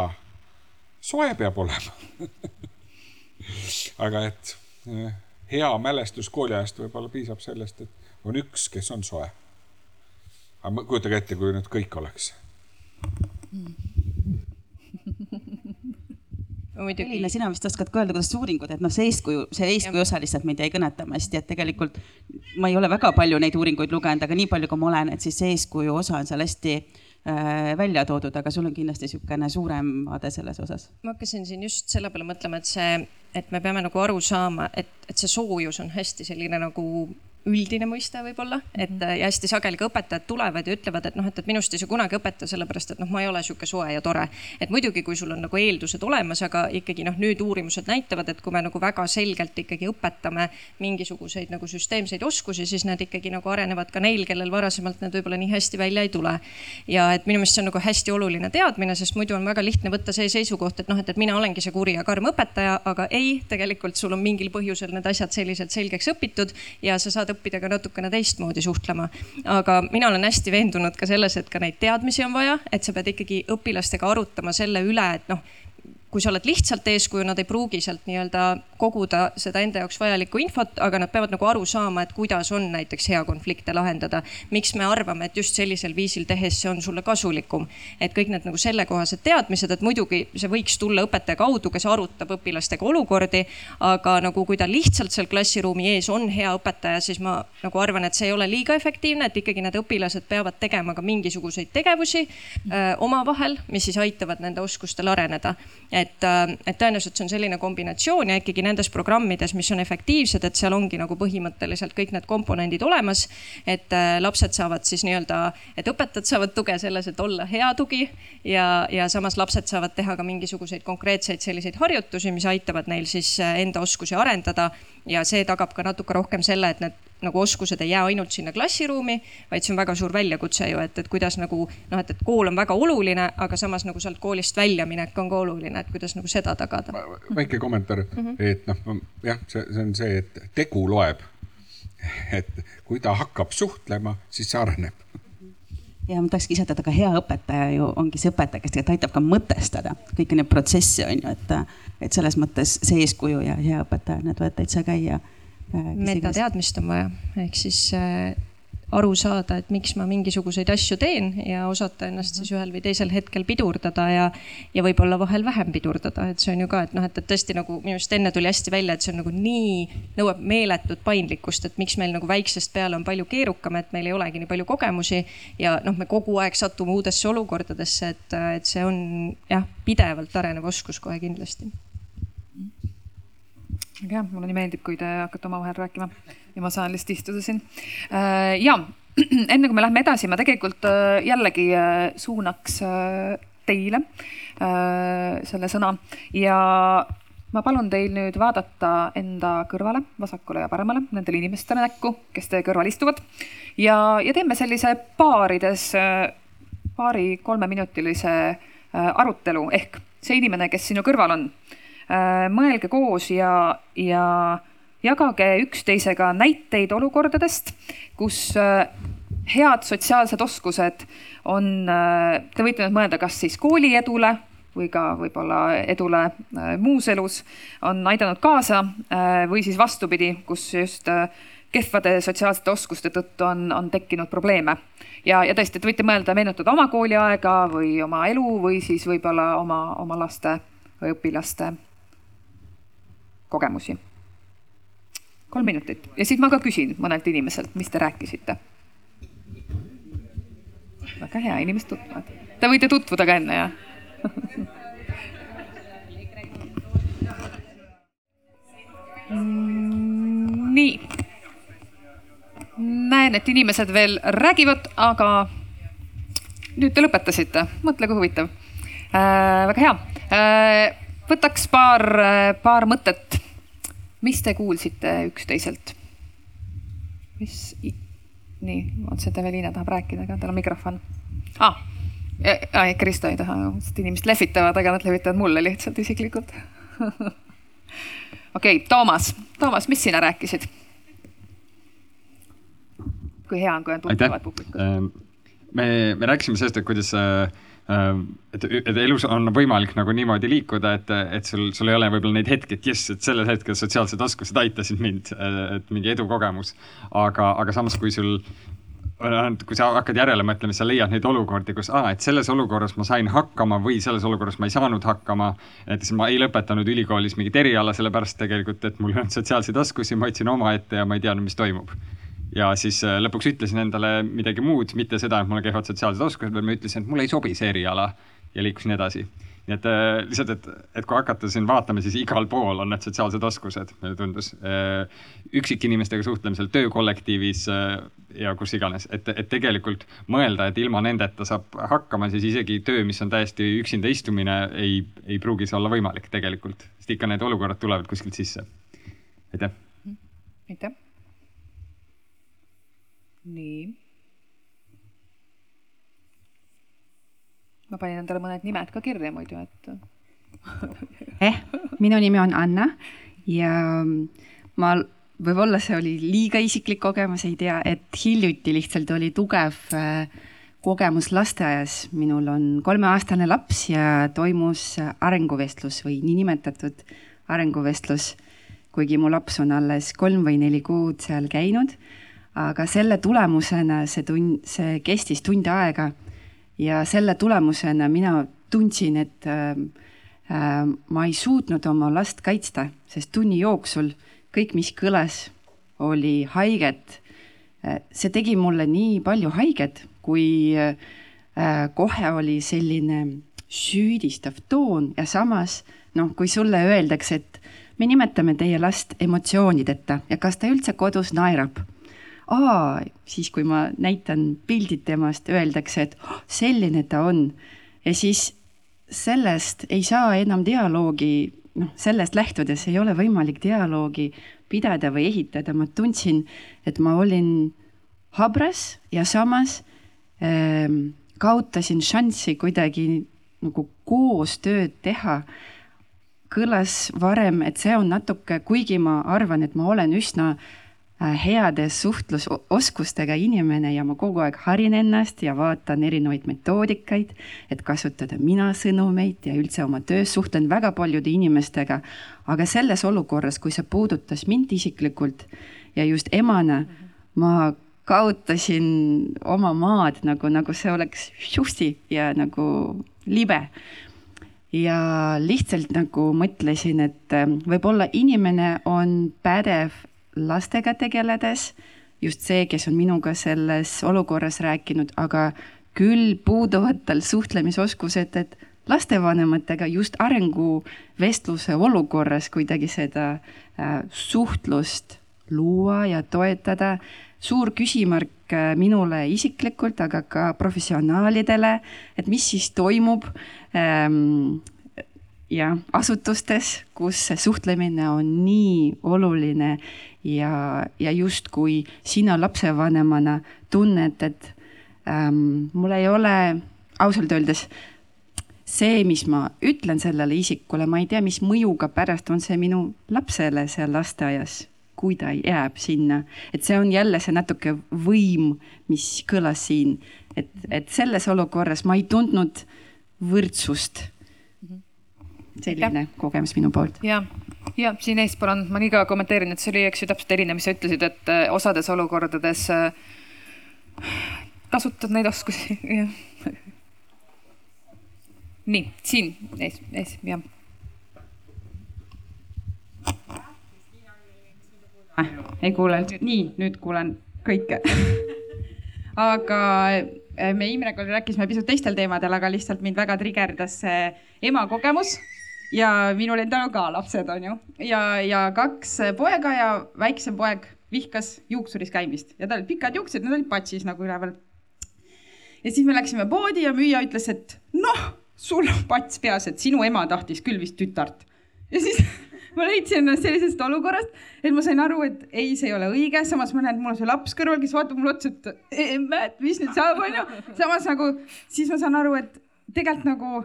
S26: soe peab olema. Aga et hea mälestus kooliajast võib-olla piisab sellest, et on üks, kes on soe. aga kujutage ette, kui nüüd kõik oleks
S25: Elina, sina vist oskad ka öelda, kuidas uuringud, et noh, see eeskuju, see eeskuju osa lihtsalt mind jäi kõnetama hästi, et tegelikult ma ei ole väga palju neid uuringuid lugenud, aga nii palju, kui ma olen, et siis see eeskuju osa on seal hästi äh, välja toodud, aga sul on kindlasti niisugune suurem vaade selles osas.
S23: ma hakkasin siin just selle peale mõtlema, et see, et me peame nagu aru saama, et, et see soojus on hästi selline nagu üldine mõiste võib-olla, et mhm. ja hästi sageli ka õpetajad tulevad ja ütlevad, et noh, et, et minust ei saa kunagi õpetaja, sellepärast et noh, ma ei ole sihuke soe ja tore. et muidugi, kui sul on nagu eeldused olemas, aga ikkagi noh, nüüd uurimused näitavad, et kui me nagu väga selgelt ikkagi õpetame mingisuguseid nagu süsteemseid oskusi, siis need ikkagi nagu arenevad ka neil, kellel varasemalt need võib-olla nii hästi välja ei tule. ja et minu meelest see on nagu hästi oluline teadmine, sest muidu on väga lihtne võtta see seisukoht, et noh, et, et mina olengi see kuri ja karm õpetaja, aga ei, tegelikult sul on mingil põhjusel need asjad selliselt selgeks õpitud ja sa saad õppida ka natukene teistmoodi suhtlema. aga mina olen hästi veendunud ka selles, et ka neid teadmisi on vaja, et sa pead ikkagi õpilastega arutama selle üle, et noh kui sa oled lihtsalt eeskuju, nad ei pruugi sealt nii-öelda koguda seda enda jaoks vajalikku infot, aga nad peavad nagu aru saama, et kuidas on näiteks hea konflikte lahendada. miks me arvame, et just sellisel viisil tehes see on sulle kasulikum. et kõik need nagu sellekohased teadmised, et muidugi see võiks tulla õpetaja kaudu, kes arutab õpilastega olukordi. aga nagu kui ta lihtsalt seal klassiruumi ees on hea õpetaja, siis ma nagu arvan, et see ei ole liiga efektiivne, et ikkagi need õpilased peavad tegema ka mingisuguseid tegevusi öö, omavahel, mis siis aitavad nende oskustel areneda et, äh, et tõenäoliselt see on selline kombinatsioon ja ikkagi nendes programmides, mis on efektiivsed, et seal ongi nagu põhimõtteliselt kõik need komponendid olemas. et äh, lapsed saavad siis nii-öelda, et õpetajad saavad tuge selles, et olla hea tugi ja, ja samas lapsed saavad teha ka mingisuguseid konkreetseid selliseid harjutusi, mis aitavad neil siis äh, enda oskusi arendada ja see tagab ka natuke rohkem selle, et need nagu oskused ei jää ainult sinna klassiruumi, vaid see on väga suur väljakutse ju, et, et kuidas nagu noh, et, et kool on väga oluline, aga samas nagu sealt koolist väljaminek on ka oluline, et kuidas nagu seda tagada.
S26: väike kommentaar mm, -hmm. et noh, jah, see, see on see, et tegu loeb. et kui ta hakkab suhtlema, siis see areneb
S25: ja ma tahakski lisada, et aga hea õpetaja ju ongi see õpetaja, kes tegelikult aitab ka mõtestada kõiki neid protsesse on ju, et, et selles mõttes see eeskuju ja hea õpetaja, need võivad täitsa käia
S23: metateadmist on vaja, ehk siis äh, aru saada, et miks ma mingisuguseid asju teen ja osata ennast siis ühel või teisel hetkel pidurdada ja, ja võib-olla vahel vähem pidurdada, et see on ju ka, et noh, et, et tõesti nagu minu arust enne tuli hästi välja, et see on nagu nii, nõuab meeletut paindlikkust, et miks meil nagu väiksest peale on palju keerukam, et meil ei olegi nii palju kogemusi ja noh, me kogu aeg satume uudesse olukordadesse, et, et see on jah, pidevalt arenev oskus kohe kindlasti
S2: jah, mulle nii meeldib, kui te hakkate omavahel rääkima ja ma saan lihtsalt istuda siin. ja enne kui me lähme edasi, ma tegelikult jällegi suunaks teile selle sõna ja ma palun teil nüüd vaadata enda kõrvale, vasakule ja paremale, nendele inimestele näkku, kes teie kõrval istuvad. ja, ja teeme sellise paarides, paari kolmeminutilise arutelu ehk see inimene, kes sinu kõrval on Äh, mõelge koos ja, ja jagage üksteisega näiteid olukordadest, kus äh, head sotsiaalsed oskused on, äh, te võite nüüd mõelda, kas siis kooli edule või ka võib-olla edule muus elus on aidanud kaasa või siis vastupidi, kus just kehvade sotsiaalsete oskuste tõttu on, on tekkinud probleeme. ja, ja tõesti, te võite mõelda, meenutada oma kooliaega või oma elu või siis võib-olla oma, oma laste või õpilaste kogemusi. kolm minutit ja siis ma ka küsin mõnelt inimeselt, mis te rääkisite. väga hea, inimesed tutvuvad. Te võite tutvuda ka enne, jah nii. näen, et inimesed veel räägivad, aga nüüd te lõpetasite, mõtle kui huvitav äh,. väga hea äh, võtaks paar, paar mõtet. mis te kuulsite üksteiselt? mis, nii, et Evelina tahab rääkida, aga tal on mikrofon ah,. ei, Kristo ei taha, sest inimesed lehvitavad, aga nad lehvitavad mulle lihtsalt isiklikult okei okay,, Toomas, Toomas, mis sina rääkisid? kui hea on, kui on tuttavad publikud.
S15: Ehm, me, me rääkisime sellest, et kuidas äh, et, et elus on võimalik nagu niimoodi liikuda, et, et sul, sul ei ole võib-olla neid hetki, et jess, et sellel hetkel sotsiaalsed oskused aitasid mind, et mingi edukogemus. aga, aga samas, kui sul, kui sa hakkad järele mõtlema, sa leiad neid olukordi, kus aa, et selles olukorras ma sain hakkama või selles olukorras ma ei saanud hakkama. näiteks ma ei lõpetanud ülikoolis mingit eriala, sellepärast tegelikult, et mul ei olnud sotsiaalseid oskusi, ma hoidsin omaette ja ma ei teadnud, mis toimub ja siis äh, lõpuks ütlesin endale midagi muud, mitte seda, et mul on kehvad sotsiaalsed oskused, vaid ma ütlesin, et mulle ei sobi see eriala ja liikusin edasi. nii et äh, lihtsalt, et, et kui hakata siin vaatama, siis igal pool on need sotsiaalsed oskused, meile tundus äh,. üksikinimestega suhtlemisel, töökollektiivis ja kus iganes, et, et tegelikult mõelda, et ilma nendeta saab hakkama, siis isegi töö, mis on täiesti üksinda istumine, ei, ei pruugi see olla võimalik tegelikult, sest ikka need olukorrad tulevad kuskilt sisse. aitäh.
S2: aitäh nii. ma panin endale mõned nimed ka kirja muidu, et
S27: eh,. minu nimi on Anna ja ma, võib-olla see oli liiga isiklik kogemus, ei tea, et hiljuti lihtsalt oli tugev äh, kogemus lasteaias. minul on kolmeaastane laps ja toimus arenguvestlus või niinimetatud arenguvestlus, kuigi mu laps on alles kolm või neli kuud seal käinud aga selle tulemusena see tund, see kestis tund aega ja selle tulemusena mina tundsin, et äh, äh, ma ei suutnud oma last kaitsta, sest tunni jooksul kõik, mis kõlas, oli haiget äh,. see tegi mulle nii palju haiget, kui äh, kohe oli selline süüdistav toon ja samas noh, kui sulle öeldakse, et me nimetame teie last emotsioonideta ja kas ta üldse kodus naerab aa, siis kui ma näitan pildid temast, öeldakse, et oh, selline ta on. ja siis sellest ei saa enam dialoogi, noh, sellest lähtudes ei ole võimalik dialoogi pidada või ehitada, ma tundsin, et ma olin habras ja samas ähm, kaotasin šanssi kuidagi nagu koostööd teha. kõlas varem, et see on natuke, kuigi ma arvan, et ma olen üsna äh, heade suhtlusoskustega inimene ja ma kogu aeg harin ennast ja vaatan erinevaid metoodikaid, et kasutada mina sõnumeid ja üldse oma töös suhtlen väga paljude inimestega. aga selles olukorras, kui see puudutas mind isiklikult ja just emana, ma kaotasin oma maad nagu, nagu see oleks šusti ja nagu libe ja lihtsalt nagu mõtlesin, et äh, võib-olla inimene on pädev lastega tegeledes, just see, kes on minuga selles olukorras rääkinud, aga küll puuduvad tal suhtlemisoskused, et lastevanematega just arenguvestluse olukorras kuidagi seda äh, suhtlust luua ja toetada. suur küsimärk äh, minule isiklikult, aga ka professionaalidele, et mis siis toimub ähm, jah, asutustes, kus suhtlemine on nii oluline ja, ja justkui sina lapsevanemana tunned, et ähm, mul ei ole ausalt öeldes see, mis ma ütlen sellele isikule, ma ei tea, mis mõjuga pärast on see minu lapsele seal lasteaias, kui ta jääb sinna. et see on jälle see natuke võim, mis kõlas siin, et, et selles olukorras ma ei tundnud võrdsust. Selline ja. kogemus minu poolt.
S2: ja, ja siin eespool on, ma nii ka kommenteerin, et see oli, eks ju, täpselt erinev, mis sa ütlesid, et äh, osades olukordades äh, kasutad neid oskusi, nii, siin ees, ees, jah.
S27: ei kuule, nii, nüüd kuulen kõike. Aga eh, me Imrega rääkisime pisut teistel teemadel, aga lihtsalt mind väga trigerdas see ema kogemus ja minul endal on ka lapsed, on ju, ja, ja kaks poega ja väiksem poeg vihkas juuksuris käimist ja tal olid pikad juuksed, need olid patsis nagu üleval. ja siis me läksime poodi ja müüja ütles, et noh sul on pats peas, et sinu ema tahtis küll vist tütart. ja siis ma leidsin ennast sellisest olukorrast, et ma sain aru, et ei, see ei ole õige, samas ma näen, et mul on see laps kõrval, kes vaatab mulle otsa, et emme, et mis nüüd saab, onju. samas nagu, siis ma saan aru, et tegelikult nagu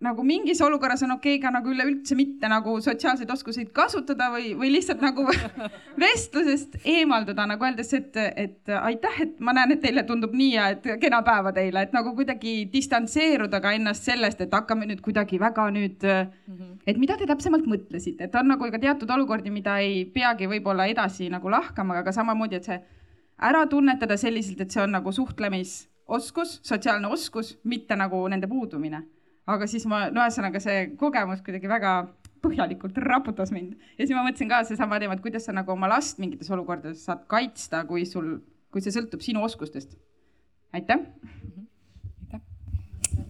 S27: nagu mingis olukorras on okei okay ka nagu üleüldse mitte nagu sotsiaalseid oskuseid kasutada või, või lihtsalt nagu vestlusest eemalduda nagu öeldes, et, et aitäh, et ma näen, et teile tundub nii ja et kena päeva teile, et nagu kuidagi distantseeruda ka ennast sellest, et hakkame nüüd kuidagi väga nüüd mm, -hmm. et mida te täpsemalt mõtlesite, et on nagu ka teatud olukordi, mida ei peagi võib-olla edasi nagu lahkama, aga samamoodi, et see ära tunnetada selliselt, et see on nagu suhtlemisoskus, sotsiaalne oskus, mitte nagu nende puudumine aga siis ma, no ühesõnaga see kogemus kuidagi väga põhjalikult raputas mind ja siis ma mõtlesin ka seesama teema, et kuidas sa nagu oma last mingites olukordades saad kaitsta, kui sul, kui see sõltub sinu oskustest. aitäh.
S2: aitäh.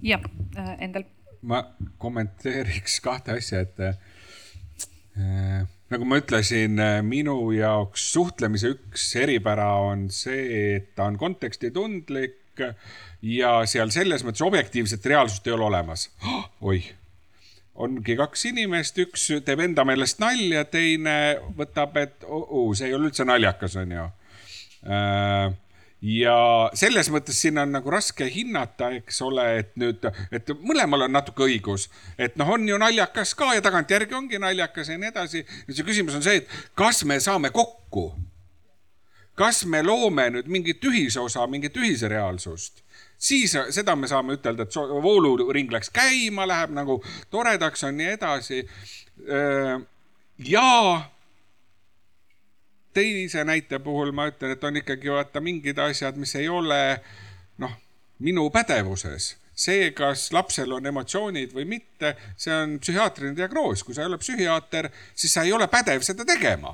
S2: jah äh,, Endel.
S26: ma kommenteeriks kahte asja, et äh, nagu ma ütlesin, äh, minu jaoks suhtlemise üks eripära on see, et ta on kontekstitundlik ja seal selles mõttes objektiivset reaalsust ei ole olemas oh,. oih, ongi kaks inimest, üks teeb enda meelest nalja, teine võtab, et oh, oh, see ei ole üldse naljakas, onju äh, ja selles mõttes siin on nagu raske hinnata, eks ole, et nüüd, et mõlemal on natuke õigus, et noh, on ju naljakas ka ja tagantjärgi ongi naljakas ja nii edasi. nüüd see küsimus on see, et kas me saame kokku. Kas me loome nüüd mingit ühisosa, mingit ühise reaalsust siis seda me saame ütelda, et vooluring läks käima, läheb nagu toredaks, on nii edasi. ja teise näite puhul ma ütlen, et on ikkagi vaata mingid asjad, mis ei ole noh, minu pädevuses see, kas lapsel on emotsioonid või mitte, see on psühhiaatriline diagnoos, kui sa ei ole psühhiaater, siis sa ei ole pädev seda tegema.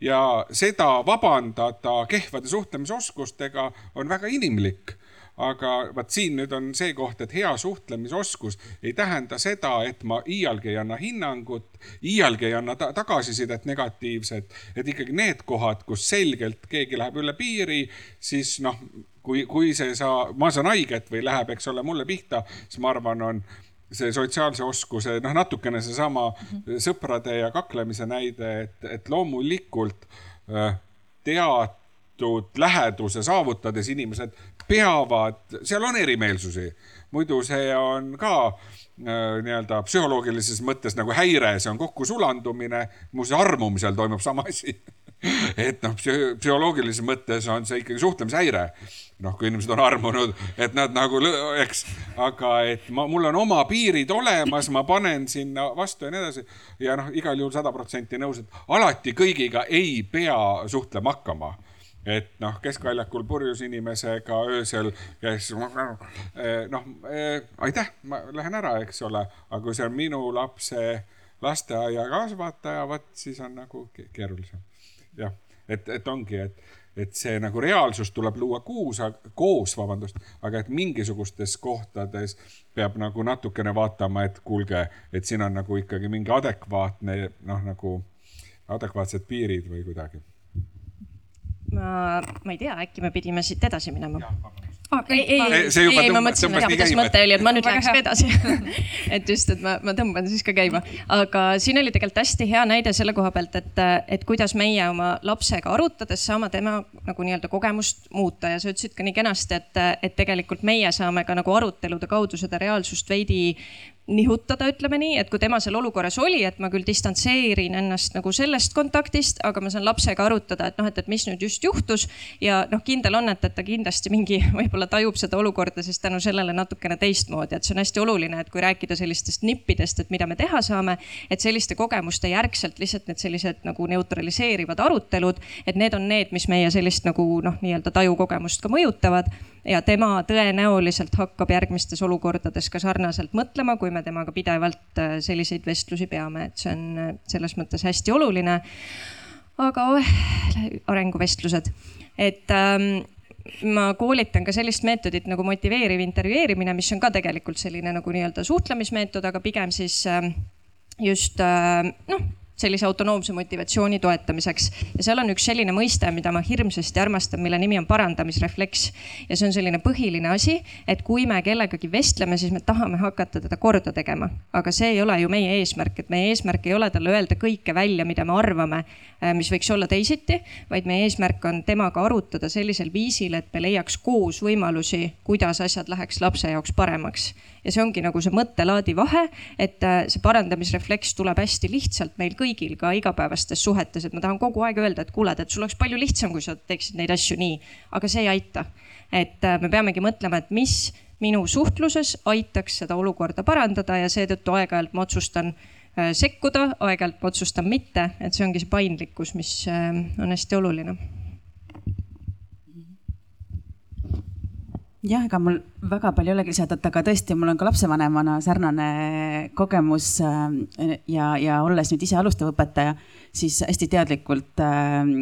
S26: Ja seda vabandada kehvade suhtlemisoskustega on väga inimlik. Aga vaat siin nüüd on see koht, et hea suhtlemisoskus ei tähenda seda, et ma iialgi ei anna hinnangut, iialgi ei anna ta tagasisidet negatiivset, et ikkagi need kohad, kus selgelt keegi läheb üle piiri, siis noh, kui, kui see sa, ma saan haiget või läheb, eks ole, mulle pihta, siis ma arvan, on see sotsiaalse oskuse, noh, natukene seesama sõprade ja kaklemise näide, et, et loomulikult äh, teatud läheduse saavutades inimesed peavad, seal on erimeelsusi, muidu see on ka äh, nii-öelda psühholoogilises mõttes nagu häire, see on kokkusulandumine, muuseas armumisel toimub sama asi et noh, psühholoogilises mõttes on see ikkagi suhtlemishäire. noh, kui inimesed on armunud, et nad nagu, eks, aga et ma, mul on oma piirid olemas, ma panen sinna vastu ja nii edasi. ja noh, igal juhul sada protsenti nõus, et alati kõigiga ei pea suhtlema hakkama et noh, keskväljakul purjus inimesega öösel, kes eh, noh eh,, aitäh, ma lähen ära, eks ole, aga kui see on minu lapse lasteaiakasvataja, vot siis on nagu keerulisem. Jah, et, et ongi, et, et see nagu reaalsus tuleb luua kuus, koos, vabandust, aga et mingisugustes kohtades peab nagu natukene vaatama, et kuulge, et siin on nagu ikkagi mingi adekvaatne noh, nagu adekvaatsed piirid või kuidagi
S23: ma, ma ei tea, äkki me pidime siit edasi minema.
S26: Ah,
S23: ei, ei, ei, ei, ma mõtlesin, et kuidas mõte oli, et ma nüüd läheks ka edasi et just, et ma, ma tõmban siis ka käima. aga siin oli tegelikult hästi hea näide selle koha pealt, et, et kuidas meie oma lapsega arutades saame tema nagu nii-öelda kogemust muuta. Ja sa ütlesid ka nii kenasti, et, et tegelikult meie saame ka nagu arutelude kaudu seda reaalsust veidi nihutada, ütleme nii, et kui tema seal olukorras oli, et ma küll distantseerin ennast nagu sellest kontaktist, aga ma saan lapsega arutada, et noh, et, et mis nüüd just juhtus. ja noh, kindel on, et, et ta kindlasti mingi võib-olla tajub seda olukorda siis tänu sellele natukene teistmoodi, et see on hästi oluline, et kui rääkida sellistest nippidest, et mida me teha saame, et selliste kogemuste järgselt lihtsalt need sellised nagu neutraliseerivad arutelud, et need on need, mis meie sellist nagu noh, nii-öelda tajukogemust ka mõjutavad ja tema tõenäoliselt hakkab järgmistes olukordades ka sarnaselt mõtlema, kui me temaga pidevalt äh, selliseid vestlusi peame, et see on äh, selles mõttes hästi oluline. aga oh, arenguvestlused, et ähm, ma koolitan ka sellist meetodit nagu motiveeriv intervjueerimine, mis on ka tegelikult selline nagu nii-öelda suhtlemismeetod, aga pigem siis ähm, just äh, noh sellise autonoomse motivatsiooni toetamiseks. ja seal on üks selline mõiste, mida ma hirmsasti armastan, mille nimi on parandamisrefleks. ja see on selline põhiline asi, et kui me kellegagi vestleme, siis me tahame hakata teda korda tegema. aga see ei ole ju meie eesmärk, et meie eesmärk ei ole talle öelda kõike välja, mida me arvame, äh, mis võiks olla teisiti, vaid meie eesmärk on temaga arutada sellisel viisil, et me leiaks koos võimalusi, kuidas asjad läheks lapse jaoks paremaks ja see ongi nagu see mõttelaadi vahe, et äh, see parandamisrefleks tuleb hästi lihtsalt meil kõigil ka igapäevastes suhetes, et ma tahan kogu aeg öelda, et kuule, et sul oleks palju lihtsam, kui sa teeksid neid asju nii, aga see ei aita. et äh, me peamegi mõtlema, et mis minu suhtluses aitaks seda olukorda parandada ja seetõttu aeg-ajalt ma otsustan äh, sekkuda, aeg-ajalt ma otsustan mitte, et see ongi see paindlikkus, mis on hästi oluline
S25: jah, ega mul väga palju ei olegi lisada, aga tõesti, mul on ka lapsevanemana sarnane kogemus äh, ja, ja olles nüüd ise alustav õpetaja, siis hästi teadlikult äh,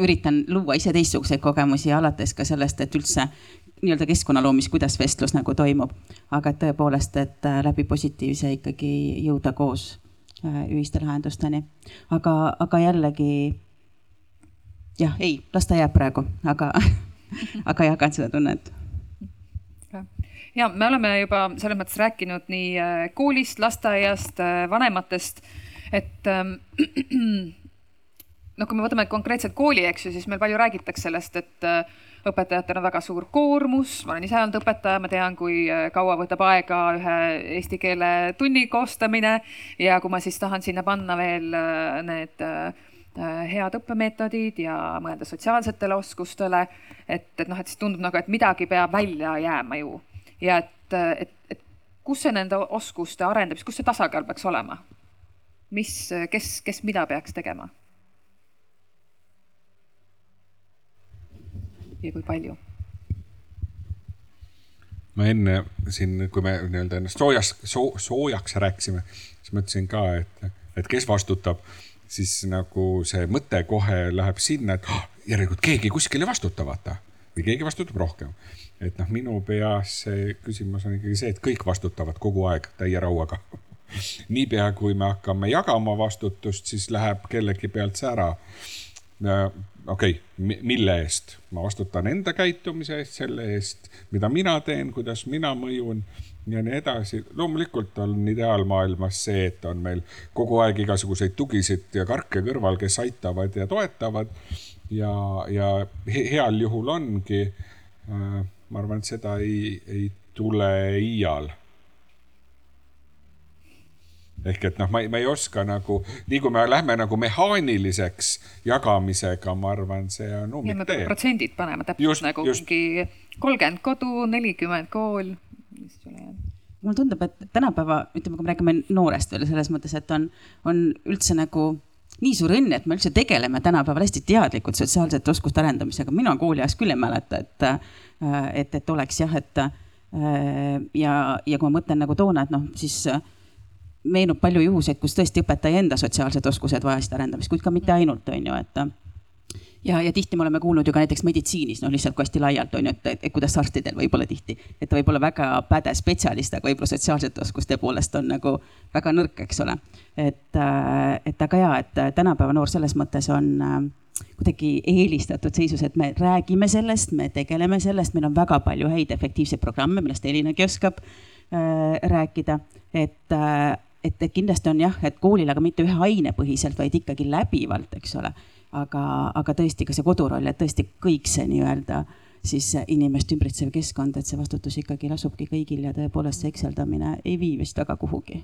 S25: üritan luua ise teistsuguseid kogemusi, alates ka sellest, et üldse nii-öelda keskkonna loomis, kuidas vestlus nagu toimub. aga tõepoolest, et äh, läbi positiivse ikkagi jõuda koos ühiste lahendusteni. aga, aga jällegi jah, ei, las ta jääb praegu, aga aga jagan seda tunnet
S2: ja me oleme juba selles mõttes rääkinud nii äh, koolist, lasteaiast, äh, vanematest, et ähm, noh, kui me võtame konkreetselt kooli, eks ju, siis meil palju räägitakse sellest, et äh, õpetajatel on väga suur koormus, ma olen ise olnud õpetaja, ma tean, kui kaua võtab aega ühe eesti keele tunni koostamine. Ja kui ma siis tahan sinna panna veel need head õppemeetodid ja mõelda sotsiaalsetele oskustele, et, et noh, et siis tundub nagu, et midagi peab välja jääma ju ja et, et, et kus see nende oskuste arendamine, kus see tasakaal peaks olema? mis, kes, kes mida peaks tegema? ja kui palju?
S26: ma enne siin, kui me nii-öelda ennast soojas soo,, soojaks rääkisime, siis mõtlesin ka, et, et kes vastutab, siis nagu see mõte kohe läheb sinna, et oh, järelikult keegi kuskil ei vastuta, vaata. või keegi vastutab rohkem et noh, minu peas see küsimus on ikkagi see, et kõik vastutavad kogu aeg täie rauaga niipea kui me hakkame jagama vastutust, siis läheb kellegi pealt see ära. okei okay,, mille eest? ma vastutan enda käitumise eest, selle eest, mida mina teen, kuidas mina mõjun ja nii edasi. loomulikult on ideaalmaailmas see, et on meil kogu aeg igasuguseid tugisid ja karke kõrval, kes aitavad ja toetavad. ja, ja heal juhul ongi äh, ma arvan, et seda ei, ei tule iial. ehk et noh, ma ei, ma ei oska nagu, nii kui me lähme nagu mehaaniliseks jagamisega, ma arvan, see on ummiktee.
S2: protsendid panema täpselt just, nagu just. mingi kolmkümmend kodu, nelikümmend kool.
S25: mulle tundub, et tänapäeva, ütleme, kui me räägime noorest veel selles mõttes, et on, on üldse nagu nii suur õnn, et me üldse tegeleme tänapäeval hästi teadlikult sotsiaalsete oskuste arendamisega. mina kooliajast küll ei mäleta, et, et, et oleks jah, et ja, ja kui ma mõtlen nagu toona, et noh, siis meenub palju juhuseid, kus tõesti õpetaja enda sotsiaalsed oskused vajasid arendamist, kuid ka mitte ainult, on ju, et ja, ja tihti me oleme kuulnud ju ka näiteks meditsiinis, noh lihtsalt kui hästi laialt on ju, et, et, et kuidas arstidel võib-olla tihti, et ta võib olla väga pädev spetsialist, aga võib-olla sotsiaalsete oskuste poolest on nagu väga nõrk, eks ole. et, äh, et aga ja, et tänapäeva noor selles mõttes on äh, kuidagi eelistatud seisus, et me räägime sellest, me tegeleme sellest, meil on väga palju häid efektiivseid programme, millest Elinagi oskab äh, rääkida, et äh, et, et kindlasti on jah, et koolil, aga mitte ühe aine põhiselt, vaid ikkagi läbivalt, eks ole aga, aga tõesti ka see koduroll, et tõesti kõik see nii-öelda siis inimest ümbritsev keskkond, et see vastutus ikkagi lasubki kõigil ja tõepoolest see ekseldamine ei vii vist väga kuhugi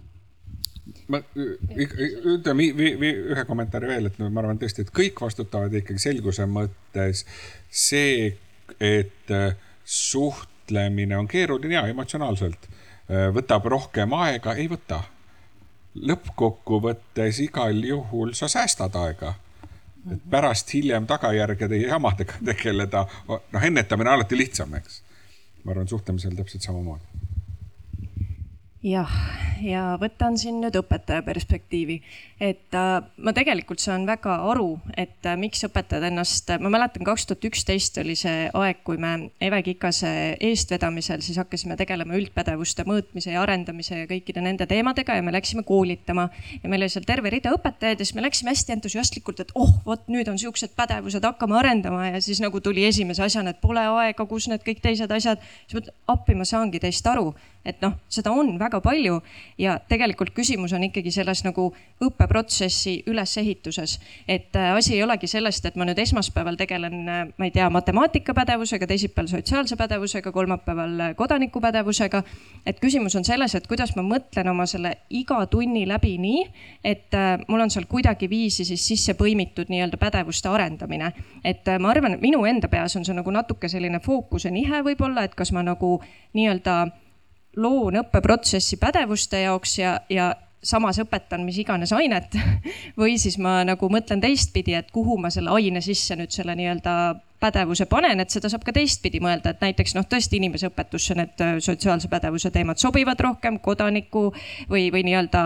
S26: ma ütleme ühe kommentaari veel, et ma arvan tõesti, et kõik vastutavad ikkagi selguse mõttes. see, et äh, suhtlemine on keeruline ja emotsionaalselt äh, võtab rohkem aega, ei võta. lõppkokkuvõttes igal juhul sa säästad aega et pärast hiljem tagajärgede ja jamadega tegeleda, noh, ennetamine on alati lihtsam, eks. ma arvan, suhtlemisel täpselt samamoodi
S23: jah, ja võtan siin nüüd õpetaja perspektiivi, et äh, ma tegelikult saan väga aru, et äh, miks õpetajad ennast, ma mäletan, kaks tuhat üksteist oli see aeg, kui me Eve Kikase eestvedamisel siis hakkasime tegelema üldpädevuste mõõtmise ja arendamise ja kõikide nende teemadega ja me läksime koolitama. ja meil oli seal terve rida õpetajaid ja siis me läksime hästi entusiastlikult, et oh, vot nüüd on siuksed pädevused, hakkame arendama ja siis nagu tuli esimese asjana, et pole aega, kus need kõik teised asjad. siis mõtlen, appi, ma saangi teist aru et noh, seda on väga palju ja tegelikult küsimus on ikkagi selles nagu õppeprotsessi ülesehituses. et äh, asi ei olegi sellest, et ma nüüd esmaspäeval tegelen, äh, ma ei tea, matemaatikapädevusega, teisipäeval sotsiaalse pädevusega, kolmapäeval äh, kodanikupädevusega. et küsimus on selles, et kuidas ma mõtlen oma selle iga tunni läbi nii, et mul on seal kuidagiviisi siis sisse põimitud nii-öelda pädevuste arendamine. et ma arvan, et minu enda peas on see nagu natuke selline fookuse nihe võib-olla, et kas ma nagu nii-öelda loon õppeprotsessi pädevuste jaoks ja, ja samas õpetan mis iganes ainet või siis ma nagu mõtlen teistpidi, et kuhu ma selle aine sisse nüüd selle nii-öelda pädevuse panen, et seda saab ka teistpidi mõelda, et näiteks noh, tõesti inimeseõpetusse need äh, sotsiaalse pädevuse teemad sobivad rohkem, kodaniku või, või nii-öelda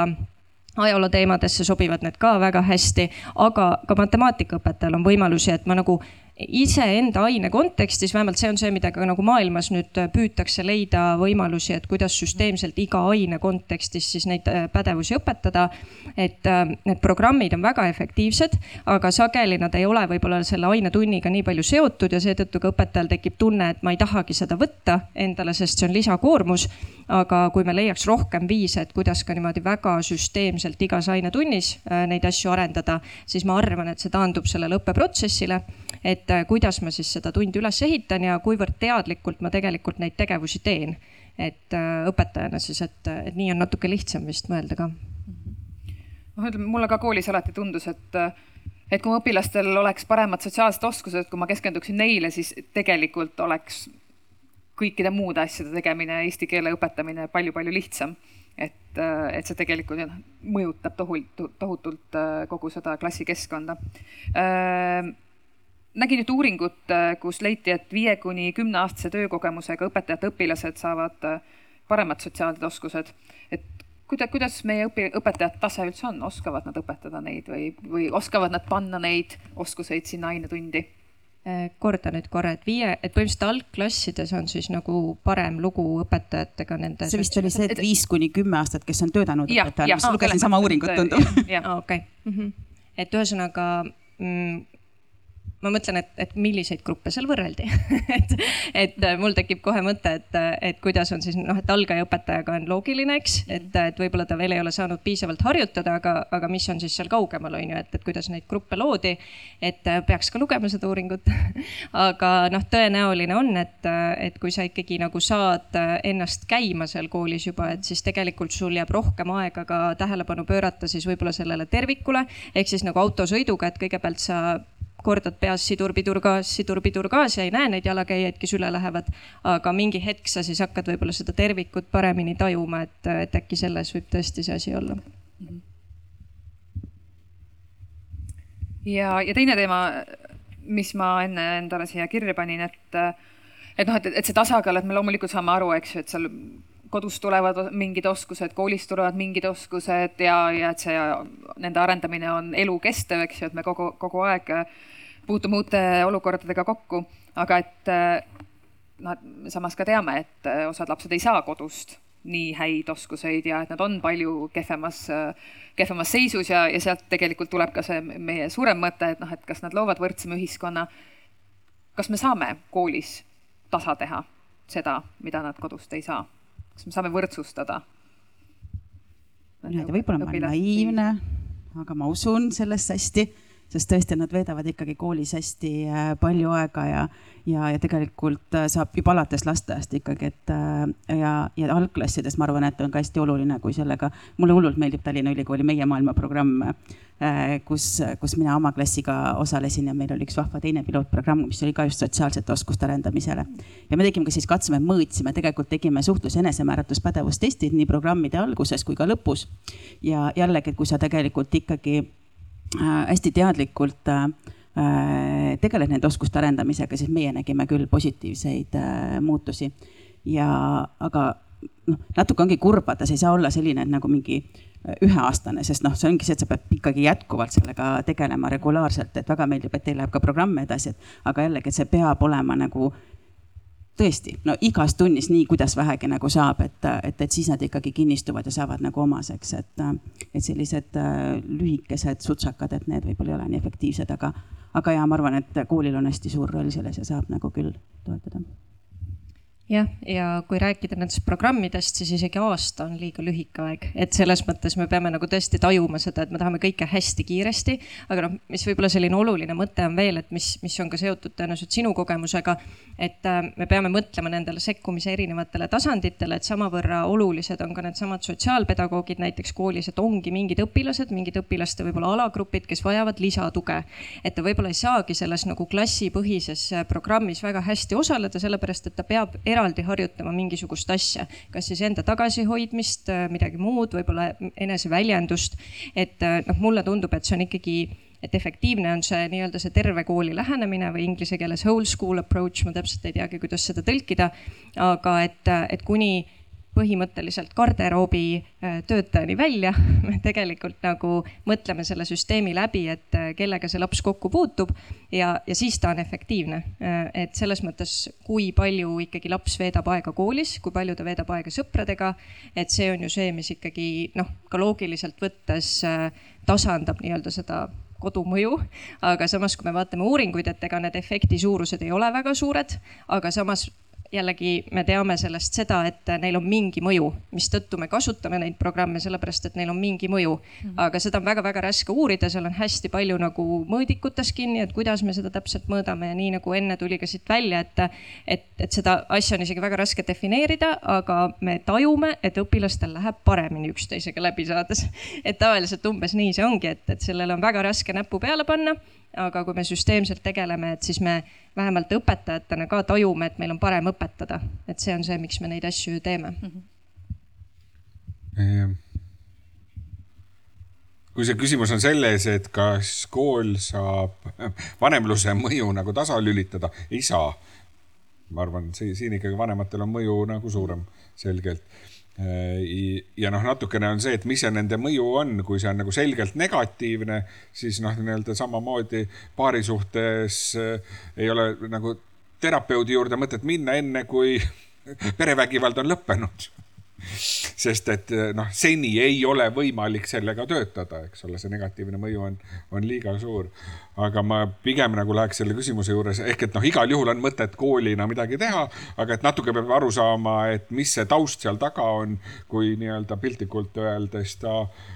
S23: ajaloo teemadesse sobivad need ka väga hästi, aga ka matemaatikaõpetajal on võimalusi, et ma nagu iseenda aine kontekstis, vähemalt see on see, mida ka nagu maailmas nüüd püütakse leida võimalusi, et kuidas süsteemselt iga aine kontekstis siis neid äh, pädevusi õpetada. et äh, need programmid on väga efektiivsed, aga sageli nad ei ole võib-olla selle ainetunniga nii palju seotud ja seetõttu ka õpetajal tekib tunne, et ma ei tahagi seda võtta endale, sest see on lisakoormus. Aga kui me leiaks rohkem viise, et kuidas ka niimoodi väga süsteemselt igas ainetunnis äh, neid asju arendada, siis ma arvan, et see taandub sellele õppeprotsessile et äh, kuidas ma siis seda tundi üles ehitan ja kuivõrd teadlikult ma tegelikult neid tegevusi teen. et äh, õpetajana siis, et, et nii on natuke lihtsam vist mõelda ka.
S2: noh, ütleme mulle ka koolis alati tundus, et et kui mu õpilastel oleks paremad sotsiaalsed oskused, kui ma keskenduksin neile, siis tegelikult oleks kõikide muude asjade tegemine, eesti keele õpetamine palju-palju lihtsam. et, äh, et see tegelikult mõjutab tohutult, tohutult kogu seda klassikeskkonda nägin nüüd uuringut, äh, kus leiti, et viie kuni kümneaastase töökogemusega õpetajate õpilased saavad äh, paremad sotsiaalsed oskused. et kuidas, kuidas meie õpi-, õpetajate tase üldse on, oskavad nad õpetada neid või, või oskavad nad panna neid oskuseid sinna ainetundi?
S23: Äh, korda nüüd korra, et viie, et põhimõtteliselt algklassides on siis nagu parem lugu õpetajatega nende.
S25: see vist oli see, et viis kuni kümme aastat, kes on töötanud õpetajana, ma lugesin sama uuringut, tundub.
S23: okei, mhm. et ühesõnaga mm, ma mõtlen, et, et milliseid gruppe seal võrreldi et, et mul tekib kohe mõte, et, et kuidas on siis noh, et algajaõpetajaga on loogiline, eks, et, et võib-olla ta veel ei ole saanud piisavalt harjutada, aga, aga mis on siis seal kaugemal, on ju, et, et kuidas neid gruppe loodi. et peaks ka lugema seda uuringut aga noh, tõenäoline on, et, et kui sa ikkagi nagu saad ennast käima seal koolis juba, et siis tegelikult sul jääb rohkem aega ka tähelepanu pöörata siis võib-olla sellele tervikule ehk siis nagu autosõiduga, et kõigepealt sa kordad peas sidur, pidur, gaas, sidur, pidur, gaas ja ei näe neid jalakäijaid, kes üle lähevad. aga mingi hetk sa siis hakkad võib-olla seda tervikut paremini tajuma, et, et äkki selles võib tõesti see asi olla.
S2: ja, ja teine teema, mis ma enne endale siia kirja panin, et, et noh, et, et see tasakaal, et me loomulikult saame aru, eks ju, et seal kodust tulevad mingid oskused, koolist tulevad mingid oskused ja, ja et see, nende arendamine on elukestev, eks ju, et me kogu, kogu aeg puutume uute olukordadega kokku, aga et noh, samas ka teame, et osad lapsed ei saa kodust nii häid oskuseid ja et nad on palju kehvemas, kehvemas seisus ja, ja sealt tegelikult tuleb ka see meie suurem mõte, et noh, et kas nad loovad võrdsema ühiskonna. kas me saame koolis tasa teha seda, mida nad kodust ei saa? Kas me saame võrdsustada?
S25: ma ei tea, võib-olla ma olen naiivne, aga ma usun sellesse hästi sest tõesti, nad veedavad ikkagi koolis hästi äh, palju aega ja, ja, ja tegelikult äh, saab juba alates lasteaiast ikkagi, et äh, ja, ja algklassides ma arvan, et on ka hästi oluline, kui sellega, mulle hullult meeldib Tallinna Ülikooli Meie maailma programm, kus, kus mina oma klassiga osalesin ja meil oli üks vahva teine pilootprogramm, mis oli ka just sotsiaalsete oskuste arendamisele. ja me tegime ka siis katse, me mõõtsime, tegelikult tegime suhtlus- ja enesemääratluspõdevustestid nii programmide alguses kui ka lõpus. ja jällegi, kui sa tegelikult ikkagi hästi teadlikult äh, äh, tegeled nende oskuste arendamisega, siis meie nägime küll positiivseid muutusi. ja, aga noh, natuke ongi kurb, vaata, see ei saa olla selline nagu mingi üheaastane, sest noh, see ongi see, et sa pead ikkagi jätkuvalt sellega tegelema regulaarselt, et väga meeldib, et teil läheb ka programm edasi, et aga jällegi, et see peab olema nagu tõesti, no igas tunnis nii, kuidas vähegi nagu saab, et, et, et siis nad ikkagi kinnistuvad ja saavad nagu omaseks, et, et sellised äh, lühikesed sutsakad, et need võib-olla ei ole nii efektiivsed, aga, aga ja ma arvan, et koolil on hästi suur roll selles ja saab nagu küll toetada
S23: jah, ja kui rääkida nendest programmidest, siis isegi aasta on liiga lühike aeg, et selles mõttes me peame nagu tõesti tajuma seda, et me tahame kõike hästi kiiresti. aga noh, mis võib-olla selline oluline mõte on veel, et mis, mis on ka seotud tõenäoliselt sinu kogemusega. et äh, me peame mõtlema nendele sekkumise erinevatele tasanditele, et samavõrra olulised on ka needsamad sotsiaalpedagoogid näiteks koolis, et ongi mingid õpilased, mingid õpilaste võib-olla alagrupid, kes vajavad lisatuge. et ta võib-olla ei saagi selles nagu klassipõhises äh, programmis väga hästi osaleda, sellepärast et ta peab eraldi harjutama mingisugust asja, kas siis enda tagasihoidmist, äh, midagi muud, võib-olla eneseväljendust. et äh, noh, mulle tundub, et see on ikkagi et efektiivne on see nii-öelda see terve kooli lähenemine või inglise keeles whole school approach, ma täpselt ei teagi, kuidas seda tõlkida. aga et, et kuni põhimõtteliselt garderoobi äh, töötajani välja. me tegelikult nagu mõtleme selle süsteemi läbi, et äh, kellega see laps kokku puutub ja, ja siis ta on efektiivne. Äh, et selles mõttes, kui palju ikkagi laps veedab aega koolis, kui palju ta veedab aega sõpradega, et see on ju see, mis ikkagi noh, ka loogiliselt võttes tasandab nii-öelda seda kodumõju, aga samas, kui me vaatame uuringuid, et ega need efekti suurused ei ole väga suured, aga samas jällegi me teame sellest seda, et neil on mingi mõju, mistõttu me kasutame neid programme, sellepärast et neil on mingi mõju. Mhm. aga seda on väga-väga raske uurida, seal on hästi palju nagu mõõdikutes kinni, et kuidas me seda täpselt mõõdame ja nii nagu enne tuli ka siit välja, et, et, et seda asja on isegi väga raske defineerida, aga me tajume, et õpilastel läheb paremini üksteisega läbi saades. et tavaliselt umbes nii see ongi, et, et sellele on väga raske näppu peale panna aga kui me süsteemselt tegeleme, et siis me vähemalt õpetajatena ka tajume, et meil on parem õpetada, et see on see, miks me neid asju ju teeme mm. -hmm.
S26: kui see küsimus on selles, et kas kool saab vanemluse mõju nagu tasalülitada, ei saa. ma arvan, siin ikkagi vanematel on mõju nagu suurem selgelt ja noh, natukene on see, et mis see nende mõju on, kui see on nagu selgelt negatiivne, siis noh, nii-öelda samamoodi paari suhtes äh, ei ole nagu terapeudi juurde mõtet minna enne, kui perevägivald on lõppenud sest et noh, seni ei ole võimalik sellega töötada, eks ole, see negatiivne mõju on, on liiga suur. aga ma pigem nagu läheks selle küsimuse juures ehk et noh, igal juhul on mõtet koolina midagi teha, aga et natuke peab aru saama, et mis see taust seal taga on, kui nii-öelda piltlikult öeldes ta Äh,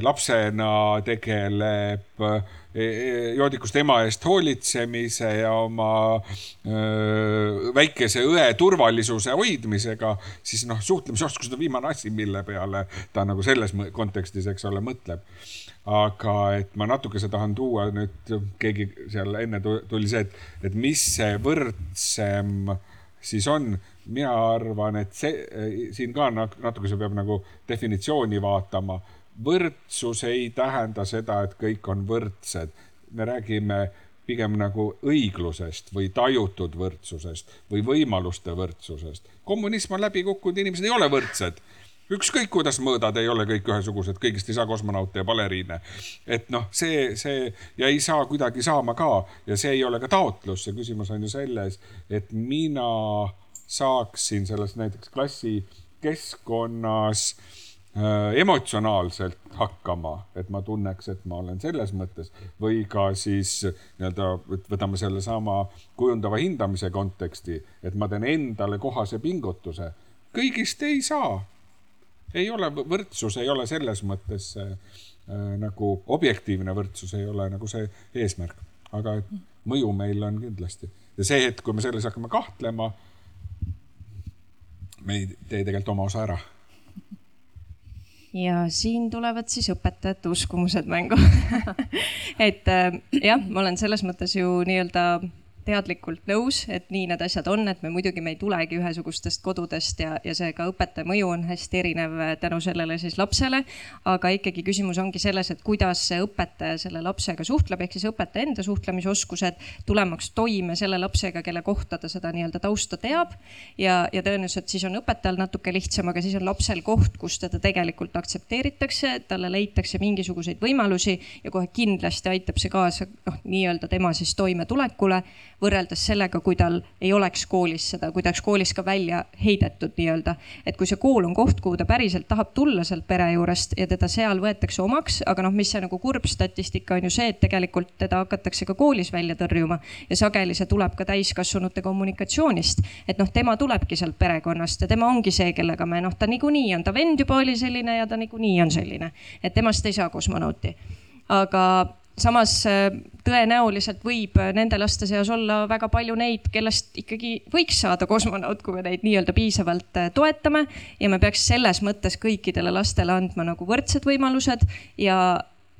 S26: lapsena tegeleb äh, e-, joodikust ema eest hoolitsemise ja oma äh, väikese õe turvalisuse hoidmisega, siis noh, suhtlemisoskused on viimane asi, mille peale ta nagu selles kontekstis, eks ole, mõtleb. aga et ma natukese tahan tuua nüüd, keegi seal enne tuli see, et, et mis see võrdsem siis on mina arvan, et see siin ka natukese peab nagu definitsiooni vaatama. võrdsus ei tähenda seda, et kõik on võrdsed. me räägime pigem nagu õiglusest või tajutud võrdsusest või võimaluste võrdsusest. kommunism on läbi kukkunud, inimesed ei ole võrdsed ükskõik kuidas mõõdad, ei ole kõik ühesugused, kõigist ei saa kosmonaute ja baleriine. et noh, see, see ja ei saa kuidagi saama ka ja see ei ole ka taotlus, see küsimus on ju selles, et mina saaksin selles näiteks klassikeskkonnas äh, emotsionaalselt hakkama, et ma tunneks, et ma olen selles mõttes või ka siis nii-öelda võtame sellesama kujundava hindamise konteksti, et ma teen endale kohase pingutuse. kõigist ei saa. Ei ole, võrdsus ei ole selles mõttes äh, nagu objektiivne võrdsus ei ole nagu see eesmärk, aga et mõju meil on kindlasti. Ja see hetk, kui me selles hakkame kahtlema, me ei tee tegelikult oma osa ära.
S23: Ja siin tulevad siis õpetajate uskumused mängu. Et äh, jah, ma olen selles mõttes ju nii-öelda teadlikult nõus, et nii need asjad on, et me muidugi, me ei tulegi ühesugustest kodudest ja, ja seega õpetaja mõju on hästi erinev tänu sellele siis lapsele. aga ikkagi küsimus ongi selles, et kuidas see õpetaja selle lapsega suhtleb, ehk siis õpetaja enda suhtlemisoskused, tulemaks toime selle lapsega, kelle kohta ta seda nii-öelda tausta teab. ja, ja tõenäoliselt siis on õpetajal natuke lihtsam, aga siis on lapsel koht, kus teda tegelikult aktsepteeritakse, talle leitakse mingisuguseid võimalusi ja kohe kindlasti aitab see kaasa noh, nii-öelda tema siis toimetulekule võrreldes sellega, kui tal ei oleks koolis seda, kui ta oleks koolis ka välja heidetud nii-öelda. et kui see kool on koht, kuhu ta päriselt tahab tulla sealt pere juurest ja teda seal võetakse omaks, aga noh, mis see nagu kurb statistika on ju see, et tegelikult teda hakatakse ka koolis välja tõrjuma ja sageli see tuleb ka täiskasvanute kommunikatsioonist. et noh, tema tulebki sealt perekonnast ja tema ongi see, kellega me noh, ta niikuinii on, ta vend juba oli selline ja ta niikuinii on selline, et temast ei saa kosmonauti aga samas äh, tõenäoliselt võib äh, nende laste seas olla väga palju neid, kellest ikkagi võiks saada kosmonaut, kui me neid nii-öelda piisavalt äh, toetame. ja me peaks selles mõttes kõikidele lastele andma nagu võrdsed võimalused ja,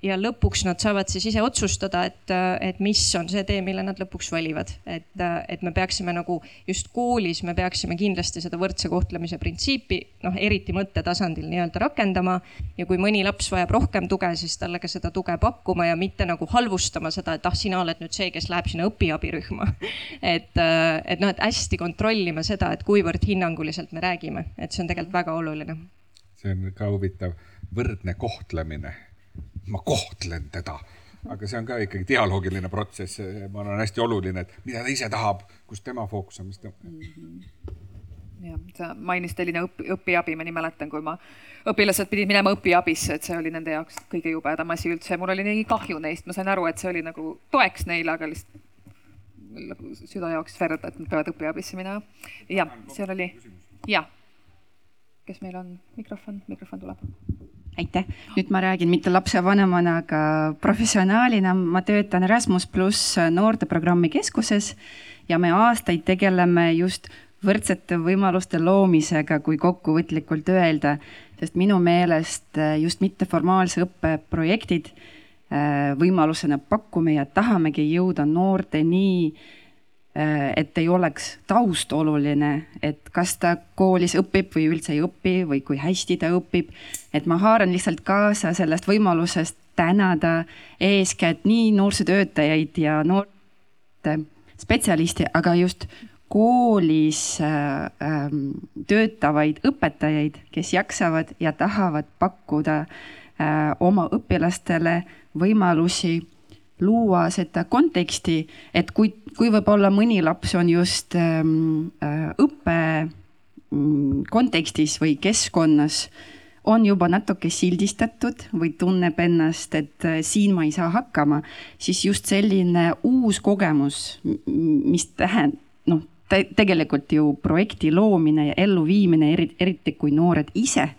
S23: ja lõpuks nad saavad siis ise otsustada, et, et mis on see tee, mille nad lõpuks valivad. et, et me peaksime nagu just koolis, me peaksime kindlasti seda võrdse kohtlemise printsiipi noh, eriti mõttetasandil nii-öelda rakendama. ja kui mõni laps vajab rohkem tuge, siis talle ka seda tuge pakkuma ja mitte nagu halvustama seda, et ah, sina oled nüüd see, kes läheb sinna õpiabirühma et, et noh, et hästi kontrollima seda, et kuivõrd hinnanguliselt me räägime, et see on tegelikult väga oluline.
S26: see on ka huvitav, võrdne kohtlemine ma kohtlen teda. aga see on ka ikkagi dialoogiline protsess, ma arvan, hästi oluline, et mida ta ise tahab, kus tema fookus on, mis ta mm. -hmm
S2: jah, sa mainisid Elina õpi, õpiabi, ma nii mäletan, kui ma, õpilased pidid minema õpiabisse, et see oli nende jaoks kõige jubedam asi üldse. mul oli nii kahju neist, ma sain aru, et see oli nagu toeks neile, aga lihtsalt nagu süda jooksis verd, et nad peavad õpiabisse minema. jah, seal oli, jah. kes meil on, mikrofon, mikrofon tuleb
S27: aitäh, nüüd ma räägin mitte lapsevanemana, aga professionaalina, ma töötan Erasmus pluss noorteprogrammi keskuses ja me aastaid tegeleme just võrdsete võimaluste loomisega, kui kokkuvõtlikult öelda, sest minu meelest just mitteformaalse õppe projektid äh, võimalusena pakume ja tahamegi jõuda noorteni Äh, et ei oleks taust oluline, et kas ta koolis õpib või üldse ei õpi või kui hästi ta õpib. et ma haaran lihtsalt kaasa sellest võimalusest tänada eeskätt nii noorsootöötajaid ja noorte spetsialiste, aga just koolis äh, äh, töötavaid õpetajaid, kes jaksavad ja tahavad pakkuda äh, oma õpilastele võimalusi luua seda konteksti, et kui, kui võib-olla mõni laps on just ähm, äh, õppe mm, kontekstis või keskkonnas, on juba natuke sildistatud või tunneb ennast, et äh, siin ma ei saa hakkama, siis just selline uus kogemus, mis tähendab, noh te, tegelikult ju projekti loomine ja elluviimine, eriti kui noored ise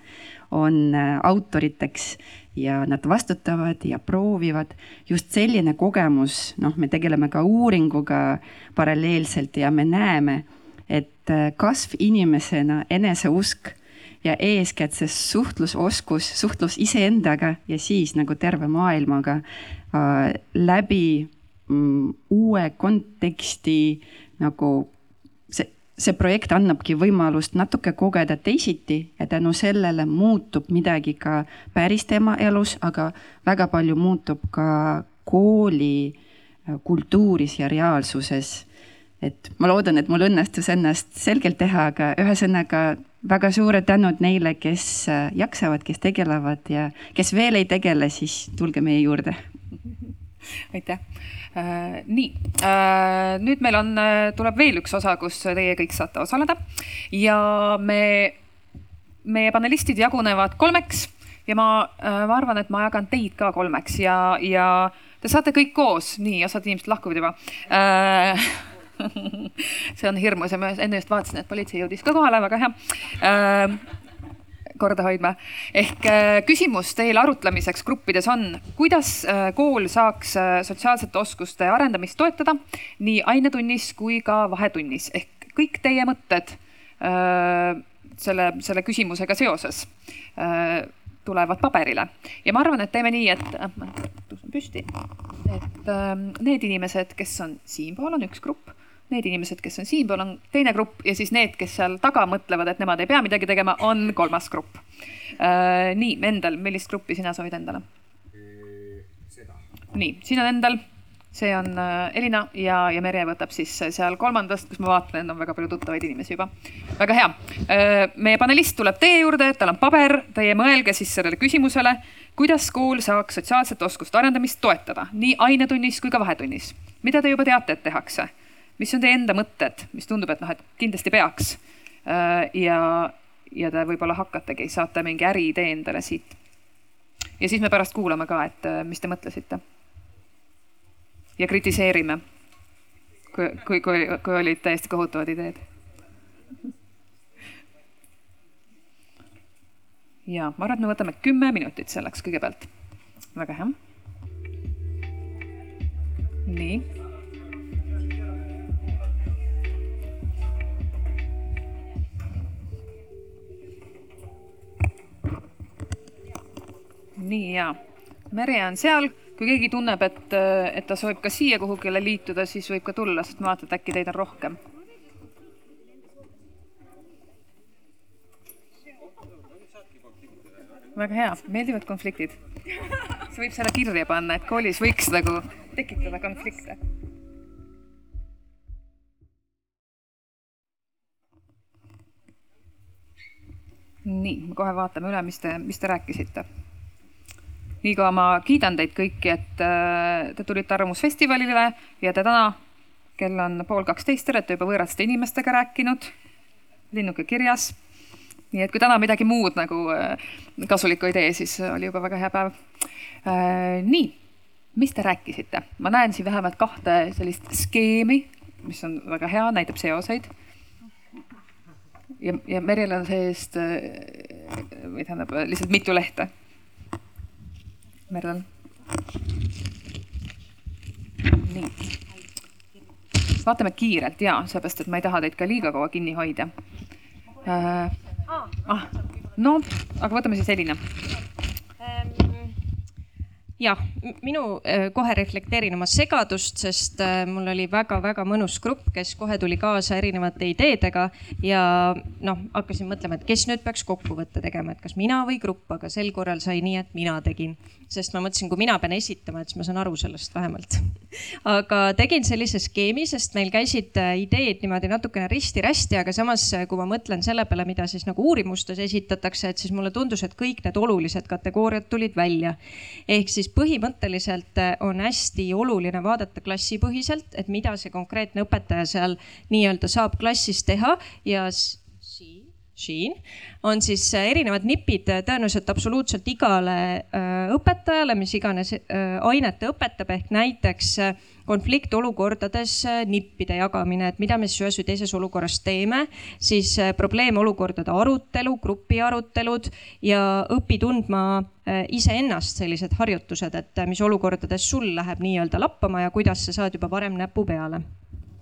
S27: on äh, autoriteks ja nad vastutavad ja proovivad. just selline kogemus, noh, me tegeleme ka uuringuga paralleelselt ja me näeme, et äh, kasv inimesena, eneseusk ja eeskätt see suhtlusoskus, suhtlus iseendaga ja siis nagu terve maailmaga äh, läbi mm, uue konteksti nagu see projekt annabki võimalust natuke kogeda teisiti ja tänu sellele muutub midagi ka päris tema elus, aga väga palju muutub ka kooli äh, kultuuris ja reaalsuses. et ma loodan, et mul õnnestus ennast selgelt teha, aga ühesõnaga väga suured tänud neile, kes jaksavad, kes tegelevad ja kes veel ei tegele, siis tulge meie juurde.
S2: aitäh äh,. Nii äh,, nüüd meil on, tuleb veel üks osa, kus teie kõik saate osaleda. Ja me, meie panelistid jagunevad kolmeks ja ma, ma arvan, et ma jagan teid ka kolmeks ja, ja te saate kõik koos, nii, osad inimesed lahkuvad juba. Äh, see on hirmus ja ma enne just vaatasin, et politsei jõudis ka kohale, väga hea. Äh, korda hoidma. ehk äh, küsimus teil arutlemiseks gruppides on, kuidas äh, kool saaks äh, sotsiaalsete oskuste arendamist toetada nii ainetunnis kui ka vahetunnis? Ehk kõik teie mõtted selle, selle küsimusega seoses tulevad paberile. Ja ma arvan, et teeme nii, et ma tõusen püsti, et need inimesed, kes on siinpool, on üks grupp need inimesed, kes on siinpool, on teine grupp ja siis need, kes seal taga mõtlevad, et nemad ei pea midagi tegema, on kolmas grupp äh,. nii, Endel, millist gruppi sina soovid endale? nii, siin on Endel, see on äh, Elina ja, ja Merje võtab siis seal kolmandast, kus ma vaatan, on väga palju tuttavaid inimesi juba. väga hea äh,. meie panelist tuleb teie juurde, tal on paber, teie mõelge siis sellele küsimusele, kuidas kool saaks sotsiaalsete oskuste arendamist toetada nii ainetunnis kui ka vahetunnis. mida te juba teate, et tehakse mis on teie enda mõtted, mis tundub, et noh, et kindlasti peaks. Äh, ja, ja te võib-olla hakkategi, saate mingi äriidee endale siit. ja siis me pärast kuulame ka, et äh, mis te mõtlesite. ja kritiseerime, kui, kui, kui, kui olid täiesti kohutavad ideed. ja ma arvan, et me võtame kümme minutit selleks kõigepealt. väga hea. nii nii ja, Merje on seal, kui keegi tunneb, et, et ta soovib ka siia kuhugile liituda, siis võib ka tulla, sest ma vaatan, et äkki teid on rohkem. väga hea, meeldivad konfliktid. sa võib selle kirja panna, et koolis võiks nagu tekitada konflikte. Nii, kohe vaatame üle, mis te, mis te rääkisite niikaua ma kiidan teid kõiki, et äh, te tulite Arvamusfestivalile ja te täna, kell on pool kaksteist, te olete juba võõraste inimestega rääkinud, linnuke kirjas. nii et kui täna midagi muud nagu äh, kasulikku ei tee, siis oli juba väga hea päev. Äh, nii, mis te rääkisite? ma näen siin vähemalt kahte sellist skeemi, mis on väga hea, näitab seoseid ja, ja Merjal on see-eest või tähendab lihtsalt mitu lehte Merlel. nii. vaatame kiirelt ja seepärast, et ma ei taha teid ka liiga kaua kinni hoida äh,. ah, no, aga võtame siis Elina
S23: jah, minu äh, kohe reflekteerin oma segadust, sest äh, mul oli väga-väga mõnus grupp, kes kohe tuli kaasa erinevate ideedega ja noh, hakkasin mõtlema, et kes nüüd peaks kokkuvõtte tegema, et kas mina või grupp, aga sel korral sai nii, et mina tegin sest ma mõtlesin, kui mina pean esitama, et siis ma saan aru sellest vähemalt. aga tegin sellise skeemi, sest meil käisid äh, ideed niimoodi natukene risti-rästi, aga samas, kui ma mõtlen selle peale, mida siis nagu uurimustes esitatakse, et siis mulle tundus, et kõik need olulised kategooriad tulid välja. ehk siis põhimõtteliselt äh, on hästi oluline vaadata klassipõhiselt, et mida see konkreetne õpetaja seal nii-öelda saab klassis teha ja siin on siis äh, erinevad nipid äh, tõenäoliselt absoluutselt igale äh, õpetajale, mis iganes ainet ta õpetab, ehk näiteks konfliktolukordades nippide jagamine, et mida me siis ühes või teises olukorras teeme, siis probleemolukordade arutelu, grupi arutelud ja õpi tundma iseennast sellised harjutused, et mis olukordades sul läheb nii-öelda lappama ja kuidas sa saad juba varem näpu peale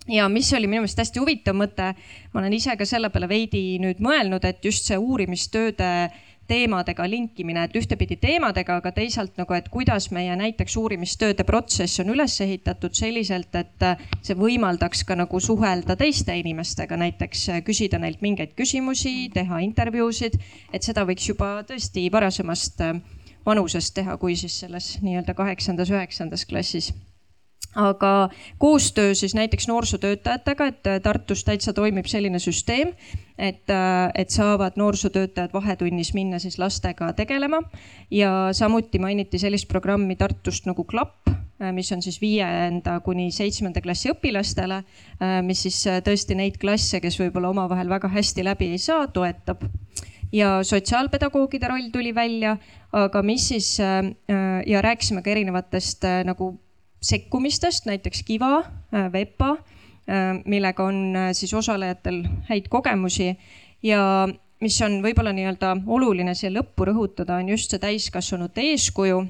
S23: ja mis oli minu meelest hästi huvitav mõte, ma olen ise ka selle peale veidi nüüd mõelnud, et just see uurimistööde teemadega linkimine, et ühtepidi teemadega, aga teisalt nagu, et kuidas meie näiteks uurimistööde protsess on üles ehitatud selliselt, et see võimaldaks ka nagu suhelda teiste inimestega, näiteks küsida neilt mingeid küsimusi, teha intervjuusid, et seda võiks juba tõesti varasemast vanusest teha, kui siis selles nii-öelda kaheksandas, üheksandas klassis aga koostöö siis näiteks noorsootöötajatega, et äh, Tartus täitsa toimib selline süsteem, et, äh, et saavad noorsootöötajad vahetunnis minna siis lastega tegelema. ja samuti mainiti sellist programmi Tartust nagu Klapp, äh, mis on siis viienda kuni seitsmenda klassi õpilastele, mis siis tõesti neid klasse, kes võib-olla omavahel väga hästi läbi ei saa, toetab ja sotsiaalpedagoogide roll tuli välja, aga mis siis ja rääkisime ka erinevatest nagu sekkumistest, näiteks Kiva, äh, VEPA, äh, millega on äh, siis osalejatel häid kogemusi. Ja mis on võib-olla nii-öelda oluline siia lõppu rõhutada, on just see täiskasvanute eeskuju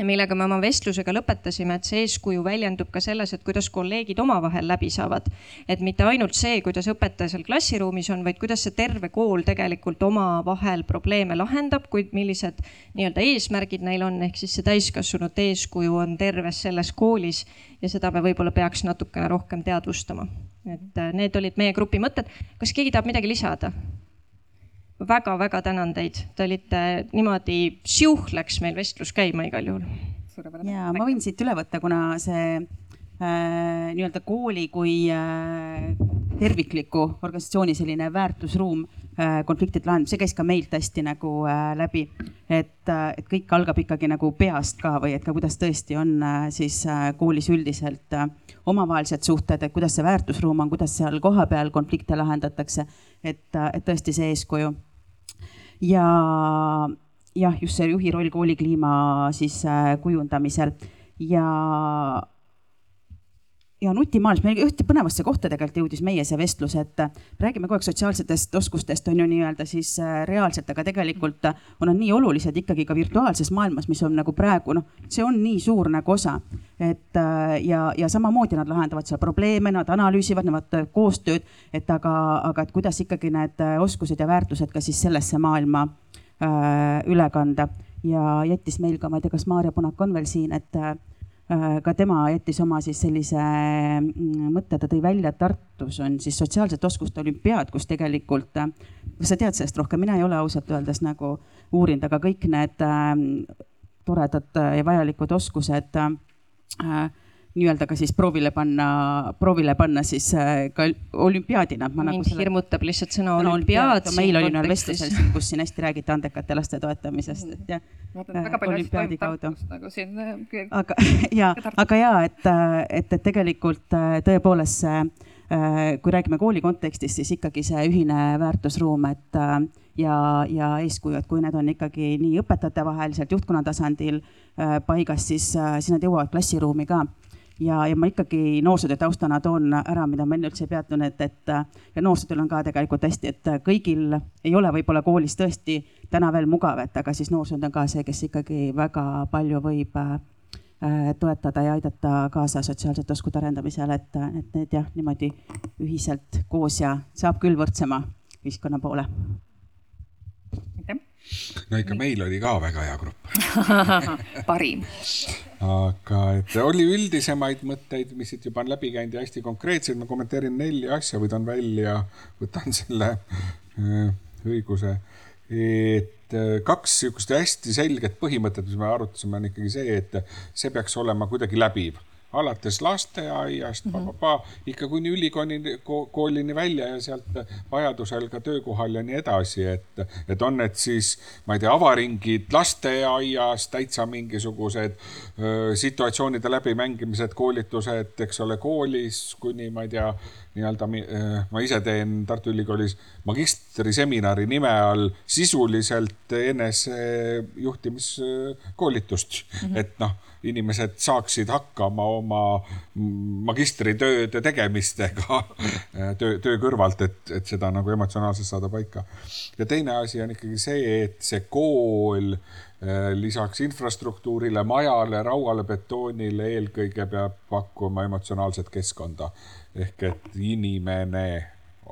S23: millega me oma vestlusega lõpetasime, et see eeskuju väljendub ka selles, et kuidas kolleegid omavahel läbi saavad. et mitte ainult see, kuidas õpetaja seal klassiruumis on, vaid kuidas see terve kool tegelikult omavahel probleeme lahendab, kuid millised nii-öelda eesmärgid neil on, ehk siis see täiskasvanute eeskuju on terves selles koolis ja seda me võib-olla peaks natukene rohkem teadvustama. et äh, need olid meie grupi mõtted. kas keegi tahab midagi lisada? Väga-väga tänan teid, te olite niimoodi, siuh läks meil vestlus käima igal juhul.
S25: ja ma võin siit üle võtta, kuna see äh, nii-öelda kooli kui äh, tervikliku organisatsiooni selline väärtusruum äh, konfliktide lahendamisel, see käis ka meilt hästi nagu äh, läbi. et äh,, et kõik algab ikkagi nagu peast ka või et ka kuidas tõesti on äh, siis äh, koolis üldiselt äh, omavahelised suhted, et kuidas see väärtusruum on, kuidas seal kohapeal konflikte lahendatakse. et, äh, et tõesti see eeskuju ja jah, just see juhi roll koolikliima siis äh, kujundamisel. Ja ja nutimaailmas, meil ühte põnevasse kohta tegelikult jõudis meie see vestlus, et räägime kogu aeg sotsiaalsetest oskustest on ju nii-öelda siis äh, reaalselt, aga tegelikult on nad nii olulised ikkagi ka virtuaalses maailmas, mis on nagu praegu noh, see on nii suur nagu osa. et äh, ja, ja samamoodi nad lahendavad seal probleeme, nad analüüsivad, nad koostööd, et aga, aga et kuidas ikkagi need oskused ja väärtused ka siis sellesse maailma äh, üle kanda ja jättis meil ka, ma ei tea, kas Maarja Punak on veel siin, et Äh, ka tema jättis oma siis sellise mm, mõtte, ta tõi välja, et Tartus on siis sotsiaalsete oskuste olümpiaad, kus tegelikult, äh, sa tead sellest rohkem, mina ei ole ausalt öeldes nagu uurinud, aga kõik need äh, toredad ja vajalikud oskused äh, nii-öelda ka siis proovile panna, proovile panna siis äh, ka olümpiaadina.
S23: mind nagu selle... hirmutab lihtsalt sõna olümpiaad.
S25: meil oli ühel vestlusel, kus siin hästi räägiti andekate laste toetamisest, et jah.
S2: väga palju asju toimub Tartus nagu siin.
S25: Äh, aga ja, aga ja, et, äh, et, et tegelikult tõepoolest see, kui räägime kooli kontekstis, siis ikkagi see ühine väärtusruum, et ja, ja eeskuju, et kui need on ikkagi nii õpetajate vaheliselt juhtkonna tasandil paigas, siis, siis nad jõuavad klassiruumi ka ja, ja ma ikkagi noorsootöö taustana toon ära, mida ma enne üldse ei peatunud, et, ja noorsootööl on ka tegelikult hästi, et kõigil ei ole võib-olla koolis tõesti täna veel mugav, et aga siis noorsootöö on ka see, kes ikkagi väga palju võib äh, toetada ja aidata kaasa sotsiaalsete oskuste arendamisele, et, et need jah, niimoodi ühiselt koos ja saab küll võrdsema ühiskonna poole.
S26: No ikka meil oli ka väga hea grupp.
S2: Parim.
S26: Aga et oli üldisemaid mõtteid, mis siit juba on läbi käinud ja hästi konkreetseid, ma kommenteerin nelja asja, võtan välja, võtan selle äh, õiguse. et äh, kaks niisugust hästi selget põhimõtet, mis me arutasime, on ikkagi see, et see peaks olema kuidagi läbiv alates lasteaiast mm, -hmm. ikka kuni ülikoolini ko,, koolini välja ja sealt vajadusel ka töökohal ja nii edasi, et, et on need siis, ma ei tea, avaringid lasteaias, täitsa mingisugused öö, situatsioonide läbimängimised, koolitused, eks ole, koolis kuni ma ei tea, nii-öelda ma ise teen Tartu Ülikoolis magistriseminari nime all sisuliselt enesejuhtimiskoolitust mm, -hmm. et noh inimesed saaksid hakkama oma magistritööde tegemistega töö, töö kõrvalt, et, et seda nagu emotsionaalselt saada paika. ja teine asi on ikkagi see, et see kool eh, lisaks infrastruktuurile, majale, rauale, betoonile eelkõige peab pakkuma emotsionaalset keskkonda. Ehk et inimene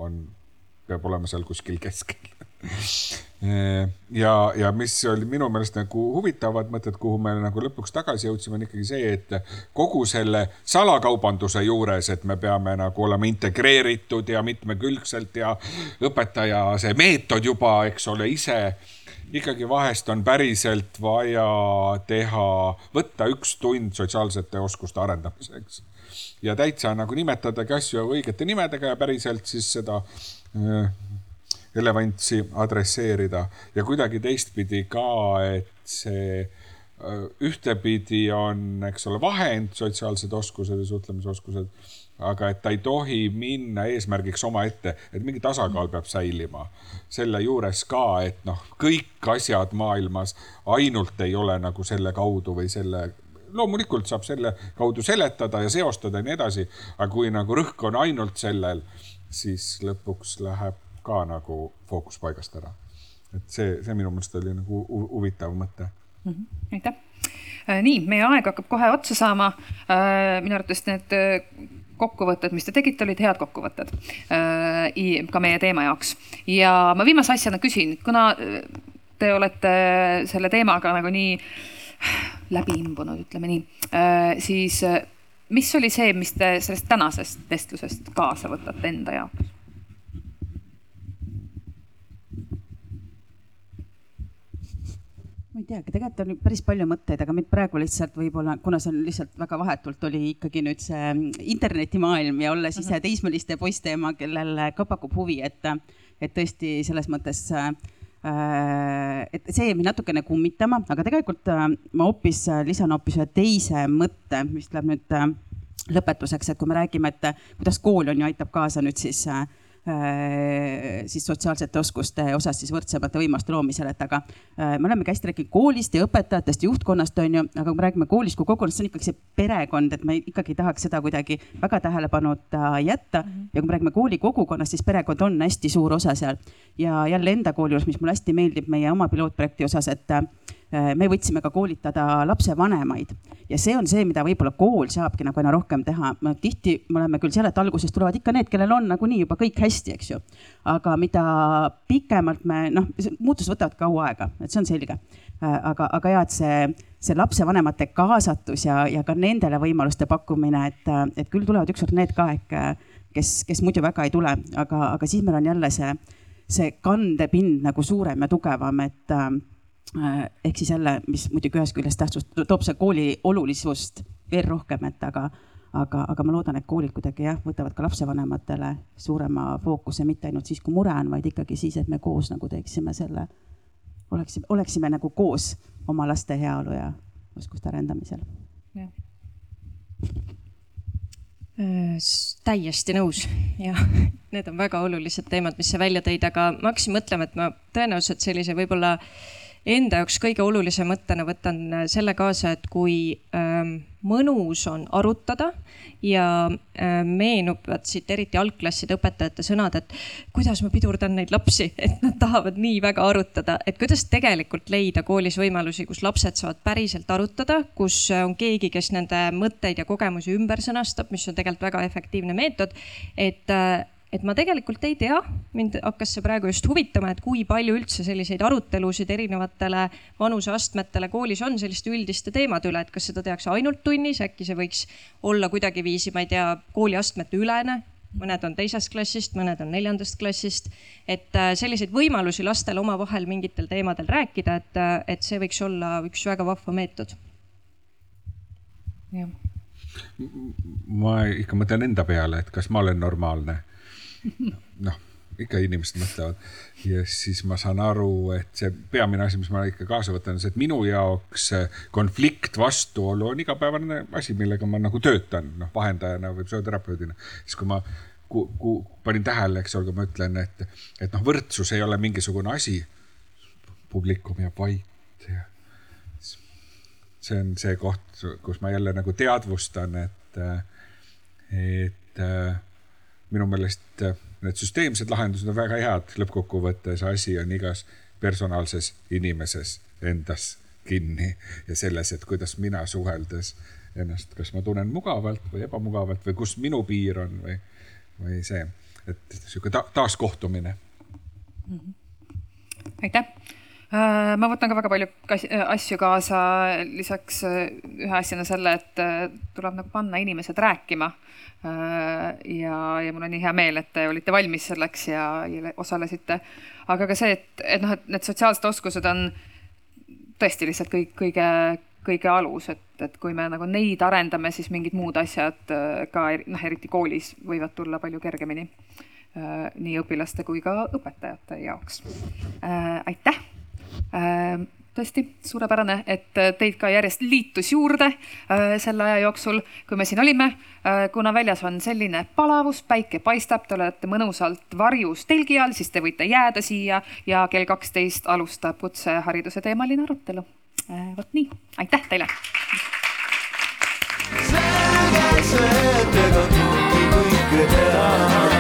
S26: on, peab olema seal kuskil keskel ja, ja mis oli minu meelest nagu huvitavad mõtted, kuhu me nagu lõpuks tagasi jõudsime, on ikkagi see, et kogu selle salakaubanduse juures, et me peame nagu olema integreeritud ja mitmekülgselt ja õpetaja see meetod juba, eks ole, ise ikkagi vahest on päriselt vaja teha, võtta üks tund sotsiaalsete oskuste arendamiseks. Ja täitsa nagu nimetadagi asju õigete nimedega ja päriselt siis seda äh, relevantsi adresseerida ja kuidagi teistpidi ka, et see äh, ühtepidi on, eks ole, vahend, sotsiaalsed oskused ja suhtlemisoskused aga et ta ei tohi minna eesmärgiks omaette, et mingi tasakaal peab säilima. selle juures ka, et noh, kõik asjad maailmas ainult ei ole nagu selle kaudu või selle loomulikult saab selle kaudu seletada ja seostada ja nii edasi, aga kui nagu rõhk on ainult sellel, siis lõpuks läheb ka nagu fookus paigast ära. et see, see minu meelest oli nagu huvitav mõte
S2: mm. -hmm. aitäh. Äh, nii, meie aeg hakkab kohe otsa saama. Äh, minu arvates need kokkuvõtted, mis te tegite, olid head kokkuvõtted äh, ka meie teema jaoks. ja ma viimase asjana küsin, kuna äh, te olete selle teemaga nagu nii läbi imbunud, ütleme nii, äh, siis mis oli see, mis te sellest tänasest vestlusest kaasa võtate enda jaoks?
S25: ma ei teagi, tegelikult oli päris palju mõtteid, aga mind praegu lihtsalt võib-olla, kuna see on lihtsalt väga vahetult oli ikkagi nüüd see internetimaailm ja olles ise mhm. teismeliste poiste ema, kellel ka pakub huvi, et, et tõesti selles mõttes äh, et see jäi mind natukene kummitama, aga tegelikult äh, ma hoopis lisan hoopis ühe teise mõtte, mis läheb nüüd äh, lõpetuseks, et kui me räägime, et kuidas kool on ju aitab kaasa nüüd siis äh, Äh, siis sotsiaalsete oskuste osas siis võrdsemate võimaluste loomisele, et aga äh, me olemegi hästi rääkinud koolist ja õpetajatest, juhtkonnast on ju, aga kui me räägime koolist kui kogukonnast, see on ikkagi see perekond, et me ikkagi tahaks seda kuidagi väga tähelepanuta jätta mm. -hmm. ja kui me räägime kooli kogukonnast, siis perekond on hästi suur osa seal ja jälle enda kooli juures, mis mulle hästi meeldib meie oma pilootprojekti osas, et Äh, me võtsime ka koolitada lapsevanemaid ja see on see, mida võib-olla kool saabki nagu aina rohkem teha. tihti me oleme küll seal, et alguses tulevad ikka need, kellel on nagunii juba kõik hästi, eks ju. aga mida pikemalt me noh, muutused võtavad kaua aega, et see on selge. Äh, aga, aga ja, et see, see lapsevanemate kaasatus ja, ja ka nendele võimaluste pakkumine, et, et küll tulevad ükskord need ka ehk, kes, kes muidu väga ei tule, aga, aga siis meil on jälle see, see kandepind nagu suurem ja tugevam, et Äh, ehk siis jälle, mis muidugi ühest küljest tähtsust, toob see kooli olulisust veel rohkem, et aga, aga, aga ma loodan, et koolid kuidagi jah, võtavad ka lapsevanematele suurema fookuse, mitte ainult siis, kui mure on, vaid ikkagi siis, et me koos nagu teeksime selle, oleksime, oleksime nagu koos oma laste heaolu ja oskuste arendamisel. jah
S23: äh, täiesti nõus ja need on väga olulised teemad, mis sa välja tõid, aga ma hakkasin mõtlema, et ma tõenäoliselt sellise võib-olla äh, enda jaoks kõige olulisem mõttena võtan äh, selle kaasa, et kui ähm, mõnus on arutada ja äh, meenuvad siit eriti algklasside õpetajate sõnad, et kuidas ma pidurdan neid lapsi, et nad tahavad nii väga arutada, et kuidas tegelikult leida koolis võimalusi, kus lapsed saavad päriselt arutada, kus on keegi, kes nende mõtteid ja kogemusi ümber sõnastab, mis on tegelikult väga efektiivne meetod, et äh, et ma tegelikult ei tea, mind hakkas see praegu just huvitama, et kui palju üldse selliseid arutelusid erinevatele vanuseastmetele koolis on selliste üldiste teemade üle, et kas seda tehakse ainult tunnis, äkki see võiks olla kuidagiviisi, ma ei tea, kooliastmete ülene, mõned on teisest klassist, mõned on neljandast klassist. et äh, selliseid võimalusi lastel omavahel mingitel teemadel rääkida, et, äh, et see võiks olla üks väga vahva meetod. jah.
S26: ma ikka mõtlen enda peale, et kas ma olen normaalne noh, ikka inimesed mõtlevad. ja siis ma saan aru, et see peamine asi, mis ma ikka kaasa võtan, on see, et minu jaoks konflikt, vastuolu on igapäevane asi, millega ma nagu töötan, noh, vahendajana või psühhoterapeudina. siis kui ma ku, ku, panin tähele, eks ole, ma ütlen, et, et noh, võrdsus ei ole mingisugune asi. publikum jääb vait ja see on see koht, kus ma jälle nagu teadvustan, et, et minu meelest äh, need süsteemsed lahendused on väga head, lõppkokkuvõttes asi on igas personaalses inimeses endas kinni ja selles, et kuidas mina suheldes ennast, kas ma tunnen mugavalt või ebamugavalt või kus minu piir on või, või see, et sihuke ta taaskohtumine
S2: mm. -hmm. aitäh Äh, ma võtan ka väga palju asju kaasa, lisaks ühe asjana selle, et tuleb nagu panna inimesed rääkima. ja, ja mul on nii hea meel, et te olite valmis selleks ja, ja osalesite. aga ka see, et, et noh, et need sotsiaalsed oskused on tõesti lihtsalt kõik kõige, kõige alus, et, et kui me nagu neid arendame, siis mingid muud asjad ka noh, eriti koolis võivad tulla palju kergemini Äh, nii õpilaste kui ka õpetajate jaoks. Äh, aitäh! Äh, tõesti suurepärane, et äh, teid ka järjest liitus juurde äh, selle aja jooksul, kui me siin olime. kuna väljas on selline palavus, päike paistab, te olete mõnusalt varjus telgi all, siis te võite jääda siia ja kell kaksteist alustab kutsehariduse teemaline arutelu. vot nii, aitäh teile. selge see, et ega kõike teha.